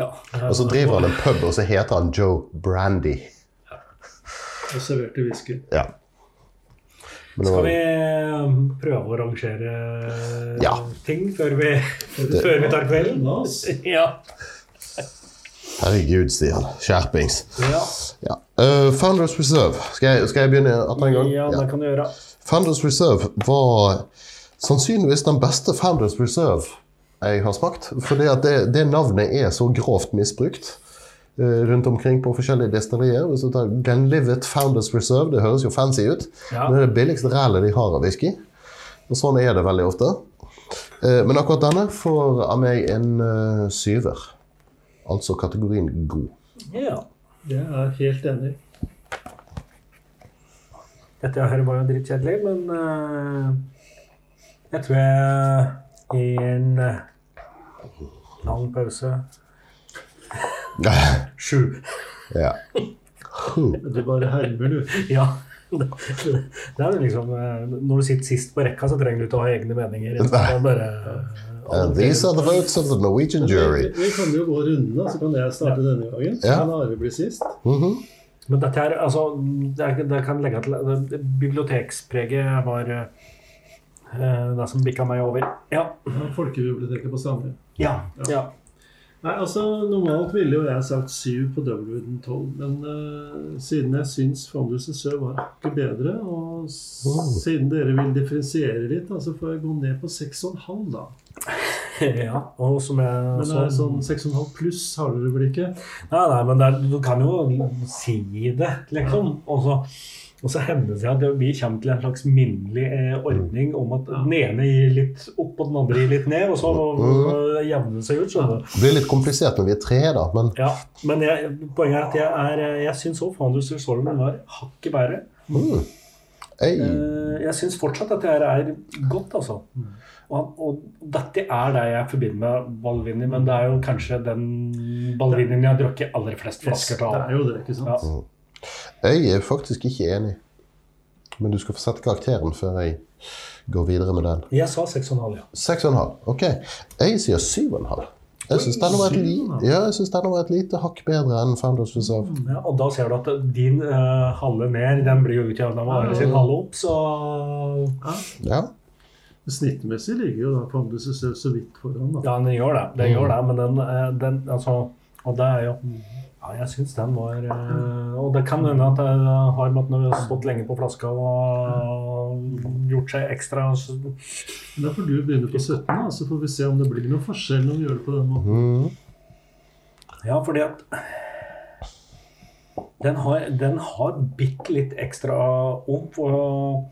Ja. Og så driver han en pub, og så heter han Joe Brandy. Og serverte whisky. Ja. Men Skal vi eh, prøve å rangere Ja. ting før vi, før vi tar kvelden? Ja. Herregud, Stian. Skjerpings. Ja, Ja. Uh, Founders Reserve. Skal jeg, skal jeg begynne atter en gang? ja det kan du gjøre. Founders Reserve var sannsynligvis den beste Founders Reserve jeg har smakt. At det, det navnet er så grovt misbrukt eh, rundt omkring på forskjellige destillerier. Hvis du tar Glenlivet Founders Reserve, det høres jo fancy ut. Ja. Men det er det billigste rælet de har av whisky. Og sånn er det veldig ofte. Eh, Men akkurat denne får av meg en syver. Altså kategorien god. Ja. Det er jeg helt enig. Dette her var jo drittkjedelig, men uh, jeg tror jeg i en eh, lang pause Sju. ja. Du bare hermer, du. Ja. Det er liksom eh, Når du sitter sist på rekka, så trenger du ikke å ha egne meninger. Det er bare, And these are the votes of the Norwegian jury. Vi, vi kan jo gå rundene, så kan jeg starte denne gangen. Så Ja. kan Are bli sist. Mhm. Men dette her, altså Det, det kan legge til det- Bibliotekspreget var eh, det som bikka meg over. Ja. Ja, Folkebiblioteket på Stavre. Ja. ja. Nei, altså Normalt ville jo jeg sagt syv på Doublewood 12, men uh, siden jeg syns Fondus Sør var hakket bedre, og Oh. siden dere vil differensiere litt, så får jeg gå ned på seks og en halv, da. ja. Og som jeg Men det er sånn seks og en halv pluss har dere vel ikke? Nei, nei, men er, du kan jo si det, liksom. Og så, og så hender det seg at vi kommer til en slags minnelig eh, ordning om at den ene gir litt opp, og den andre gir litt ned, og så uh, jevner det seg ut. skjønner du. Det blir litt komplisert når vi er tre, da. Men Ja, men jeg, poenget er at jeg, er, eh, jeg syns òg Founders Solomon var hakket bedre. mm. jeg, Eh, Jeg syns fortsatt at det her er godt, altså. Og, og dette er det jeg forbinder med Balvini, men det er jo kanskje den Balvinien jeg har drukket aller flest flasker Det av. er jo det, ikke sant? Ja. Jeg er faktisk ikke enig. Men du skal få sette karakteren før jeg går videre med den. Jeg sa 6,5, ja. 6,5. Ok. Jeg sier 7,5. Jeg syns den var et, li ja, jeg synes denne var et lite hakk bedre enn Founders Reserve. ja. Og da ser du at din uh, halve mer den blir jo utjevna med Are sin halve opp, så Ja. Ja. Snittmessig ligger jo da Founders Sør så vidt foran, da. Ja, den gjør det. Den gjør det, men den, eh, den altså Og det er jo Ja, jeg syns den var eh, Og det kan hende at det har med at den har stått lenge på flaska og gjort seg ekstra Da får du begynne på 17, da, så får vi se om det blir noen forskjell når vi gjør det på den måten. Mhm. Ja, fordi at den har, den har bitte litt ekstra omf, og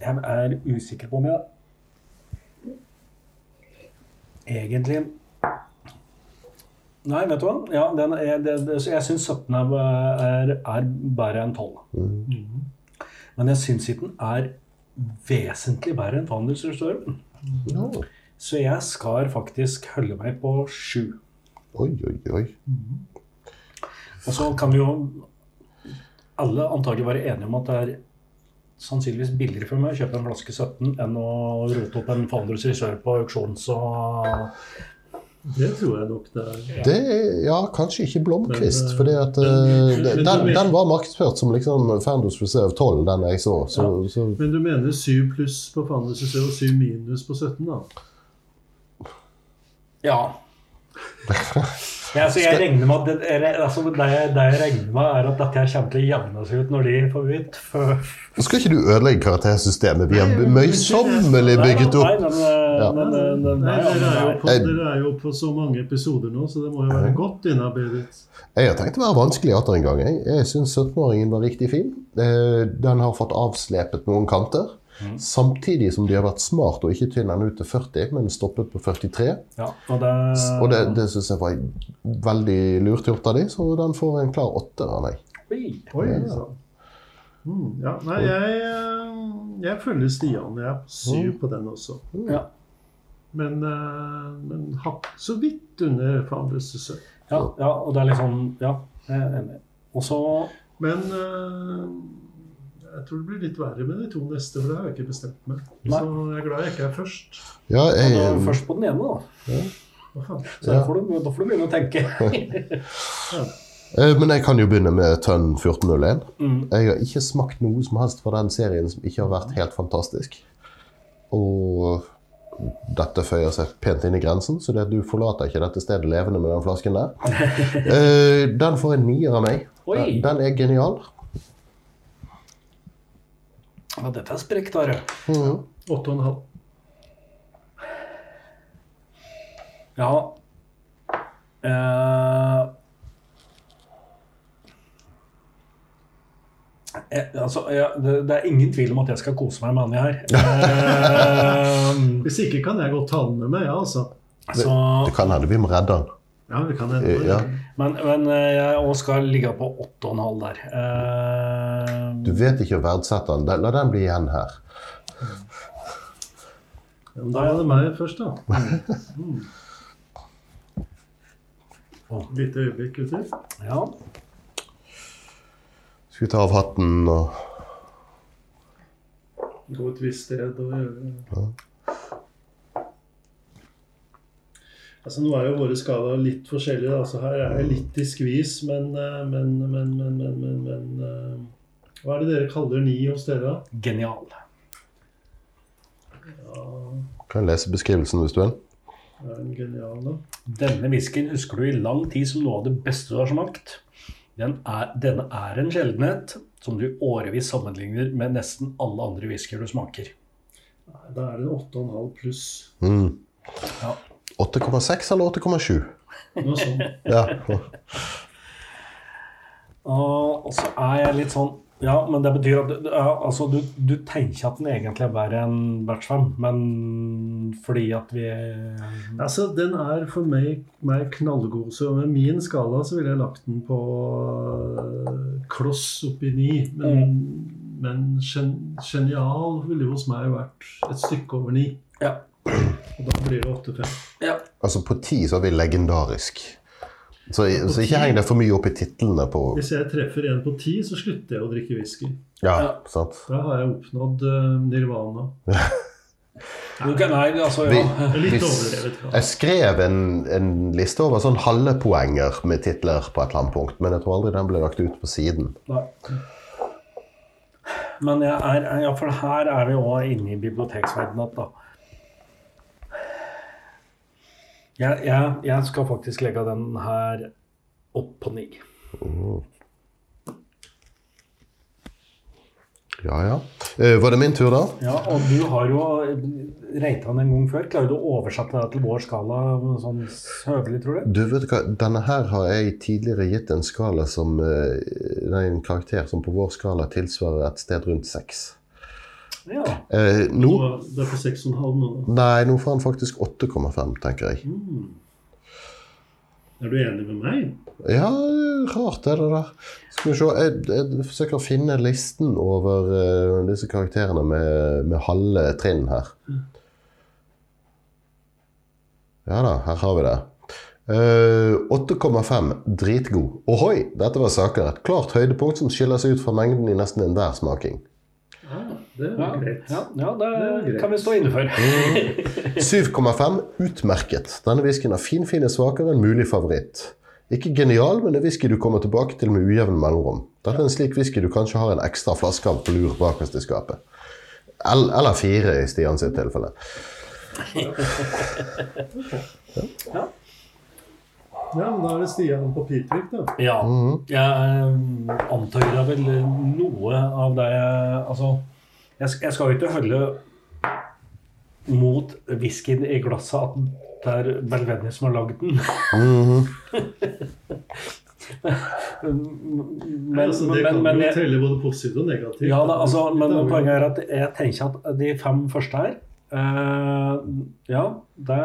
jeg er usikker på om jeg egentlig Nei, vet du hva? Ja, den er, det, det, jeg syns 17 er, er, er bedre enn 12. Mhm. Men jeg syns ikke den er vesentlig bedre enn Fanders Storm. Så jeg skal faktisk holde meg på 7. Oi, oi, oi. Og så kan vi jo alle antagelig være enige om at det er sannsynligvis billigere for meg å kjøpe en flaske 17 enn å rote opp en Reserve på auksjons- Så Det tror jeg nok det er. Det er, ja, kanskje ikke Blomkvist, Men, eh, fordi at men- eh, den, den var markedsført som liksom Fandos Reserve 12, den jeg så. så, så Men du mener 7 pluss på Fantasy og 7 minus på 17, da? ja. Ja, så jeg regner med at det, altså, det, jeg, det jeg regner med, er at dette her kommer til å jevne seg ut når de får begynt. For, skal ikke du ødelegge karaktersystemet. Vi har møysommelig bygget opp men, eh, eh, Nei, nei, dere, er jo nei. på, dere er jo på så mange episoder nå, så det må jo være godt innarbeidet. Jeg har tenkt å være vanskelig atter en gang. Jeg, jeg syns 17-åringen var riktig fin. Eh, Den har fått avslepet noen kanter. Samtidig som de har vært smart og ikke tynnet den ut til 40, men stoppet på 43. Ja, og det, Og det, det syns jeg var veldig lurt gjort av de, så den får en klar åtter av meg. Oi. Oi, Ja. Mm, ja, nei, jeg, eh, jeg følger Stian. Jeg er på syv på den også. Ja. Men, eh, men hakk så vidt under Founders Reserve. Ja, ja, og det er liksom Ja, jeg er enig. Og så Men eh, jeg tror det blir litt verre med de to neste, for det har jeg ikke bestemt meg. Nei. Så jeg er glad jeg ikke er først. Ja, jeg, jeg, først på den ene, da. Ja. Så da får, du, da får du begynne å tenke. ja. men jeg kan jo begynne med Tønn 1401. Mm. Jeg har ikke smakt noe som helst fra den serien som ikke har vært helt fantastisk. Og dette føyer seg pent inn i grensen, så det at du forlater ikke dette stedet levende med den flasken der. Eh, den får en nier av meg. Oi. Den er genial. Ja, dette er sprekt, Are. Mhm. Åtte og en halv. Ja eh, eh, altså, ja, det, det er ingen tvil om at jeg skal kose meg med Annie her. Eh, Hvis ikke kan jeg godt ta den med meg, ja, altså. så, Det kan hende vi må redde den. Ja, vi kan hende. Ja. men, men eh, jeg også skal ligge på 8,5 der. Uh, Du vet ikke å verdsette den. La den bli igjen her. Ja, da er det meg først, da. Mm. Lite øyeblikk, gutter. ja. Skal vi ta av hatten og Gå et visst sted og gjøre Altså, Nå er jo våre skalaer litt forskjellige. da, så Her er jeg litt i skvis, men eh, Men, men, men, men, men, men eh, Hva er det dere kaller ni hos dere? Genial. Ja, Kan lese beskrivelsen hvis du vil? er den genial, da? Denne whiskyen husker du i lang tid som noe av det beste du har smakt. Den er, denne er en sjeldenhet som du i årevis sammenligner med nesten alle andre whiskyer du smaker. Da er det en 8,5 pluss. Mm. Ja. 8,6 eller 8,7? Noe sånt. Ja. Og så er jeg litt sånn Ja, men det betyr at du- ja, altså, du, du tenker at den egentlig er bare en batch 5, men fordi at vi Altså, Den er for meg, meg knallgod. Så med min skala så ville jeg lagt den på øh, kloss oppi ni. Men, men gen, genial ville hos meg vært et stykke over ni. Ja. Og da blir det 8-5. ja. Altså på 10 så er vi legendarisk. Så, så ikke heng deg for mye opp i titlene på Hvis jeg treffer en på ti, så slutter jeg å drikke whisky. Ja, Ja. sant. Da har jeg oppnådd uh, nirvana. okay, nei, altså, ja. Er Litt hvis, overdrevet. jeg skrev en, en liste over sånn halve poenger med titler på et eller annet punkt, men jeg tror aldri den ble lagt ut på siden. Nei. Men jeg er, ja, for her er vi òg inne i biblioteksverdenen. Da. Jeg, jeg, jeg skal faktisk legge den her opp på ni. Ja, ja. Eh, var det min tur, da? Ja, og du har jo den en gang før. Klarer du å oversette det til vår skala sånn høvelig, tror du? Du vet hva, Denne her har jeg tidligere gitt en skala som eh, nei, en karakter som på vår skala tilsvarer et sted rundt seks. Ja. Eh, nå Det er på 6,5 nå. Nei, nå får han faktisk 8,5, tenker jeg. Mm. Er du enig med meg? Ja, rart er det der. Skal vi se, jeg, jeg forsøker å finne listen over uh, disse karakterene med, med halve trinn her. Ja da, her har vi det. Uh, 8,5 dritgod. Ohoi, dette var saker. Et klart høydepunkt som skiller seg ut fra mengden i nesten enhver smaking. Ja, det Ja, greit. ja, ja det, Det er greit. kan vi stå inne for. 7,5 utmerket. Denne whiskyen har finfin, svakere enn mulig favoritt. Ikke genial, men en whisky du kommer tilbake til med ujevn mellomrom. Dette er en slik whisky du kanskje har en ekstra flaske av på lur bakerst i skapet. Eller fire i Stian sitt tilfelle. Ja. Ja, men da er det Stian på Pitvik, da. Ja. Jeg eh, antar vel noe av det jeg Altså, jeg, jeg skal jo ikke holde mot whiskyen i glasset at det er Belvedere som har lagd den. men, altså, det men, kan men, jo telle både positivt og negativt. ja, da, altså, men poenget er at jeg tenker at de fem første her uh, Ja, det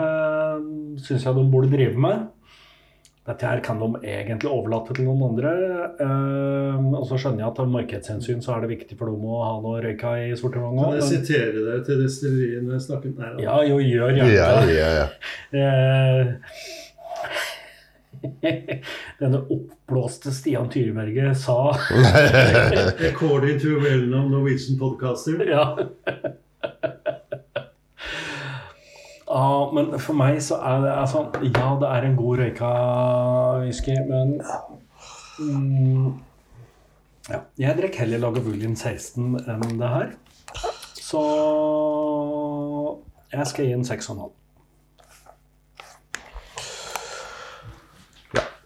syns jeg de burde drive med. Dette her kan de egentlig overlate til noen andre. eh, og så skjønner jeg at av markedshensyn så er det viktig for dem å ha noe røyka i sortimentet. Kan jeg sitere deg til destilleriet når jeg snakket med. Ja, jo, gjør gjerne Ja, det. ja, ja. Eh, Denne oppblåste Stian Tyreberget sa According to well-known Norwegian podcaster. Ja. Ja, men for meg så er det altså Ja, det er en god røyka whisky, men mm, ja, Jeg drikker heller Lagavulin 16 enn det her. Så jeg skal gi en 6,5.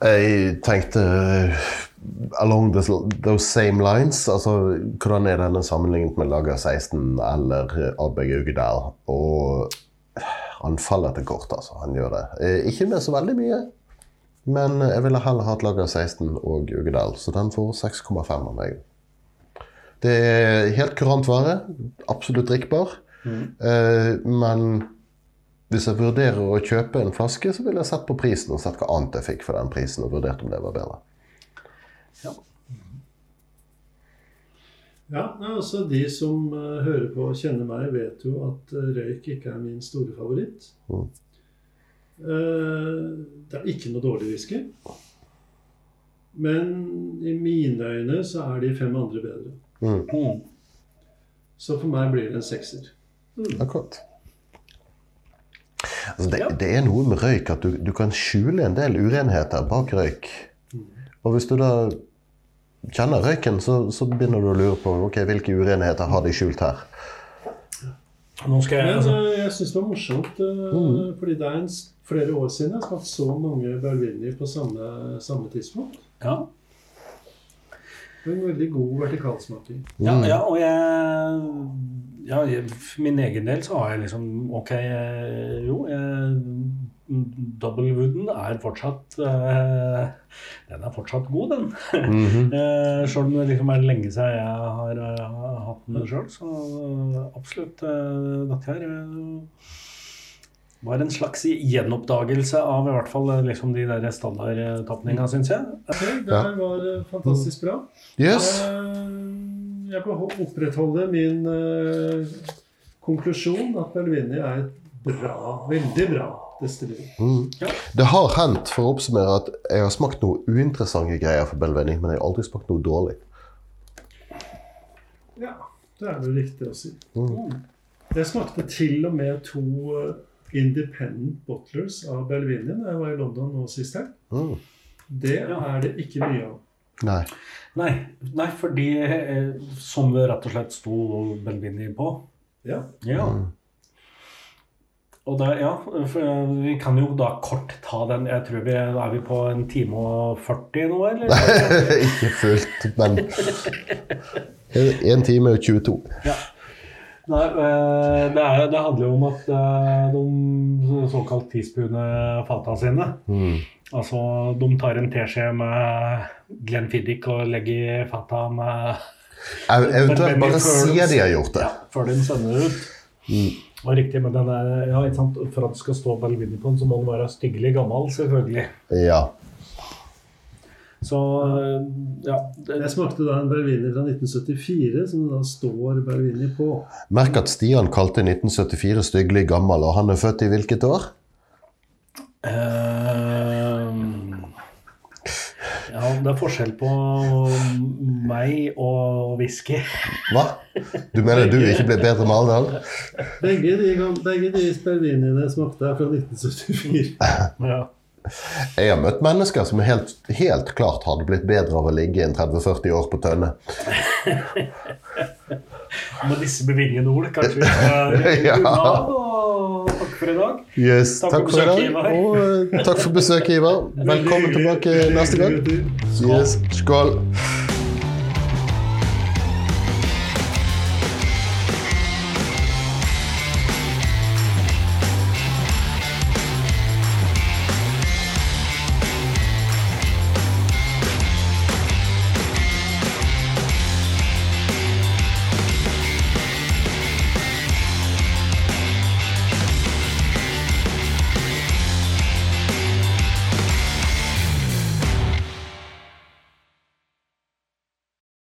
Jeg tenkte eh, along this, those same lines. Altså, hvordan er denne sammenlignet med Lager 16 eller Ardbeg Ugedal? Og han faller til kort, altså. Han gjør det. Eh, Ikke med så veldig mye, men jeg ville heller hatt Lager 16 og Ugedal, så den får 6,5 av meg. Det er helt kurant vare. Absolutt drikkbar. Eh, men hvis jeg vurderer å kjøpe en flaske, så ville jeg sett på prisen og sett hva annet jeg fikk for den prisen, og vurdert om det var bedre. Ja, altså De som eh, hører på og kjenner meg, vet jo at eh, røyk ikke er min store favoritt. Mm. Eh, det er ikke noe dårlig whisky. Men i mine øyne så er de fem andre bedre. Mm. Så for meg blir det en sekser. Akkurat. Altså det, Ja. det er noe med røyk at du, du kan skjule en del urenheter bak røyk. Og hvis du da kjenner røyken, så, så begynner du å lure på ok, hvilke urenheter har de skjult her. Nå skal jeg Men altså, eh, jeg syns det var morsomt, mm. fordi det er en, flere år siden jeg har hatt så mange Berlini på samme, samme tidspunkt. ja. En veldig god vertikalsmaking. Ja, ja, og jeg ja, jeg- For min egen del så har jeg liksom Ok, eh, jo jeg, Doublewooden er fortsatt uh, Den er fortsatt god, den. Mm -hmm. uh, Sjøl om det liksom er lenge siden jeg har uh, hatt den sjøl, så absolutt eh, dette her eh, var en slags gjenoppdagelse av i hvert fall eh, liksom de der standardtapninga, syns jeg. Okay, det her var eh, fantastisk bra. Yes. Eh, Jeg beho- opprettholde min eh, konklusjon at Melvini er et bra, veldig bra destilleri. Mm. Det har hendt, for å oppsummere, at jeg har smakt noe uinteressante greier for Belveni, men jeg har aldri smakt noe dårlig. Ja, det er vel riktig å si. Mm. Jeg smakte til og med to eh, independent bottlers av Belvini da jeg var i London nå sist helg. Mm. Det er det ikke mye av. Nei. Nei, nei fordi eh, som det rett og slett sto Belvini på. Ja. Ja. Mm. Og der, ja, eh, vi kan jo da kort ta den. Jeg tror vi er vi på en time og 40 nå, eller? Ikke fullt, men En time og 22. Ja. Nei, eh, det, er, det handler jo om at eh, de såkalt teaspoone fata sine Mm. Altså, de tar en teskje med Glenfiddich og legger i fata med Ev- Eventuelt bare sier de har gjort det. Ja, før de sender det ut. Mm. Og riktig, men den er, ja, ikke sant? For at det skal stå på den, så må den være styggelig gammel, selvfølgelig. Ja. Så ja. Det, Jeg smakte da en Belvini fra 1974, som det da står Belvini på. Merk at Stian kalte 1974 styggelig gammel, og han er født i hvilket år? Ehm, ja, det er forskjell på meg og whisky. Hva? Du mener du ikke ble bedre med alderen? Begge de, begge de sperviniene smakte jeg fra 1974. Ja. Jeg har møtt mennesker som helt, helt klart hadde blitt bedre av å ligge en 30-40 år på tønne. Med disse bevingede ord, kanskje vi skal Ja. Og takk for i dag. Yes, Takk takk for for i dag. besøket, Ivar. Og eh, takk for besøket, Ivar. Velkommen tilbake neste gang. Yes, skål.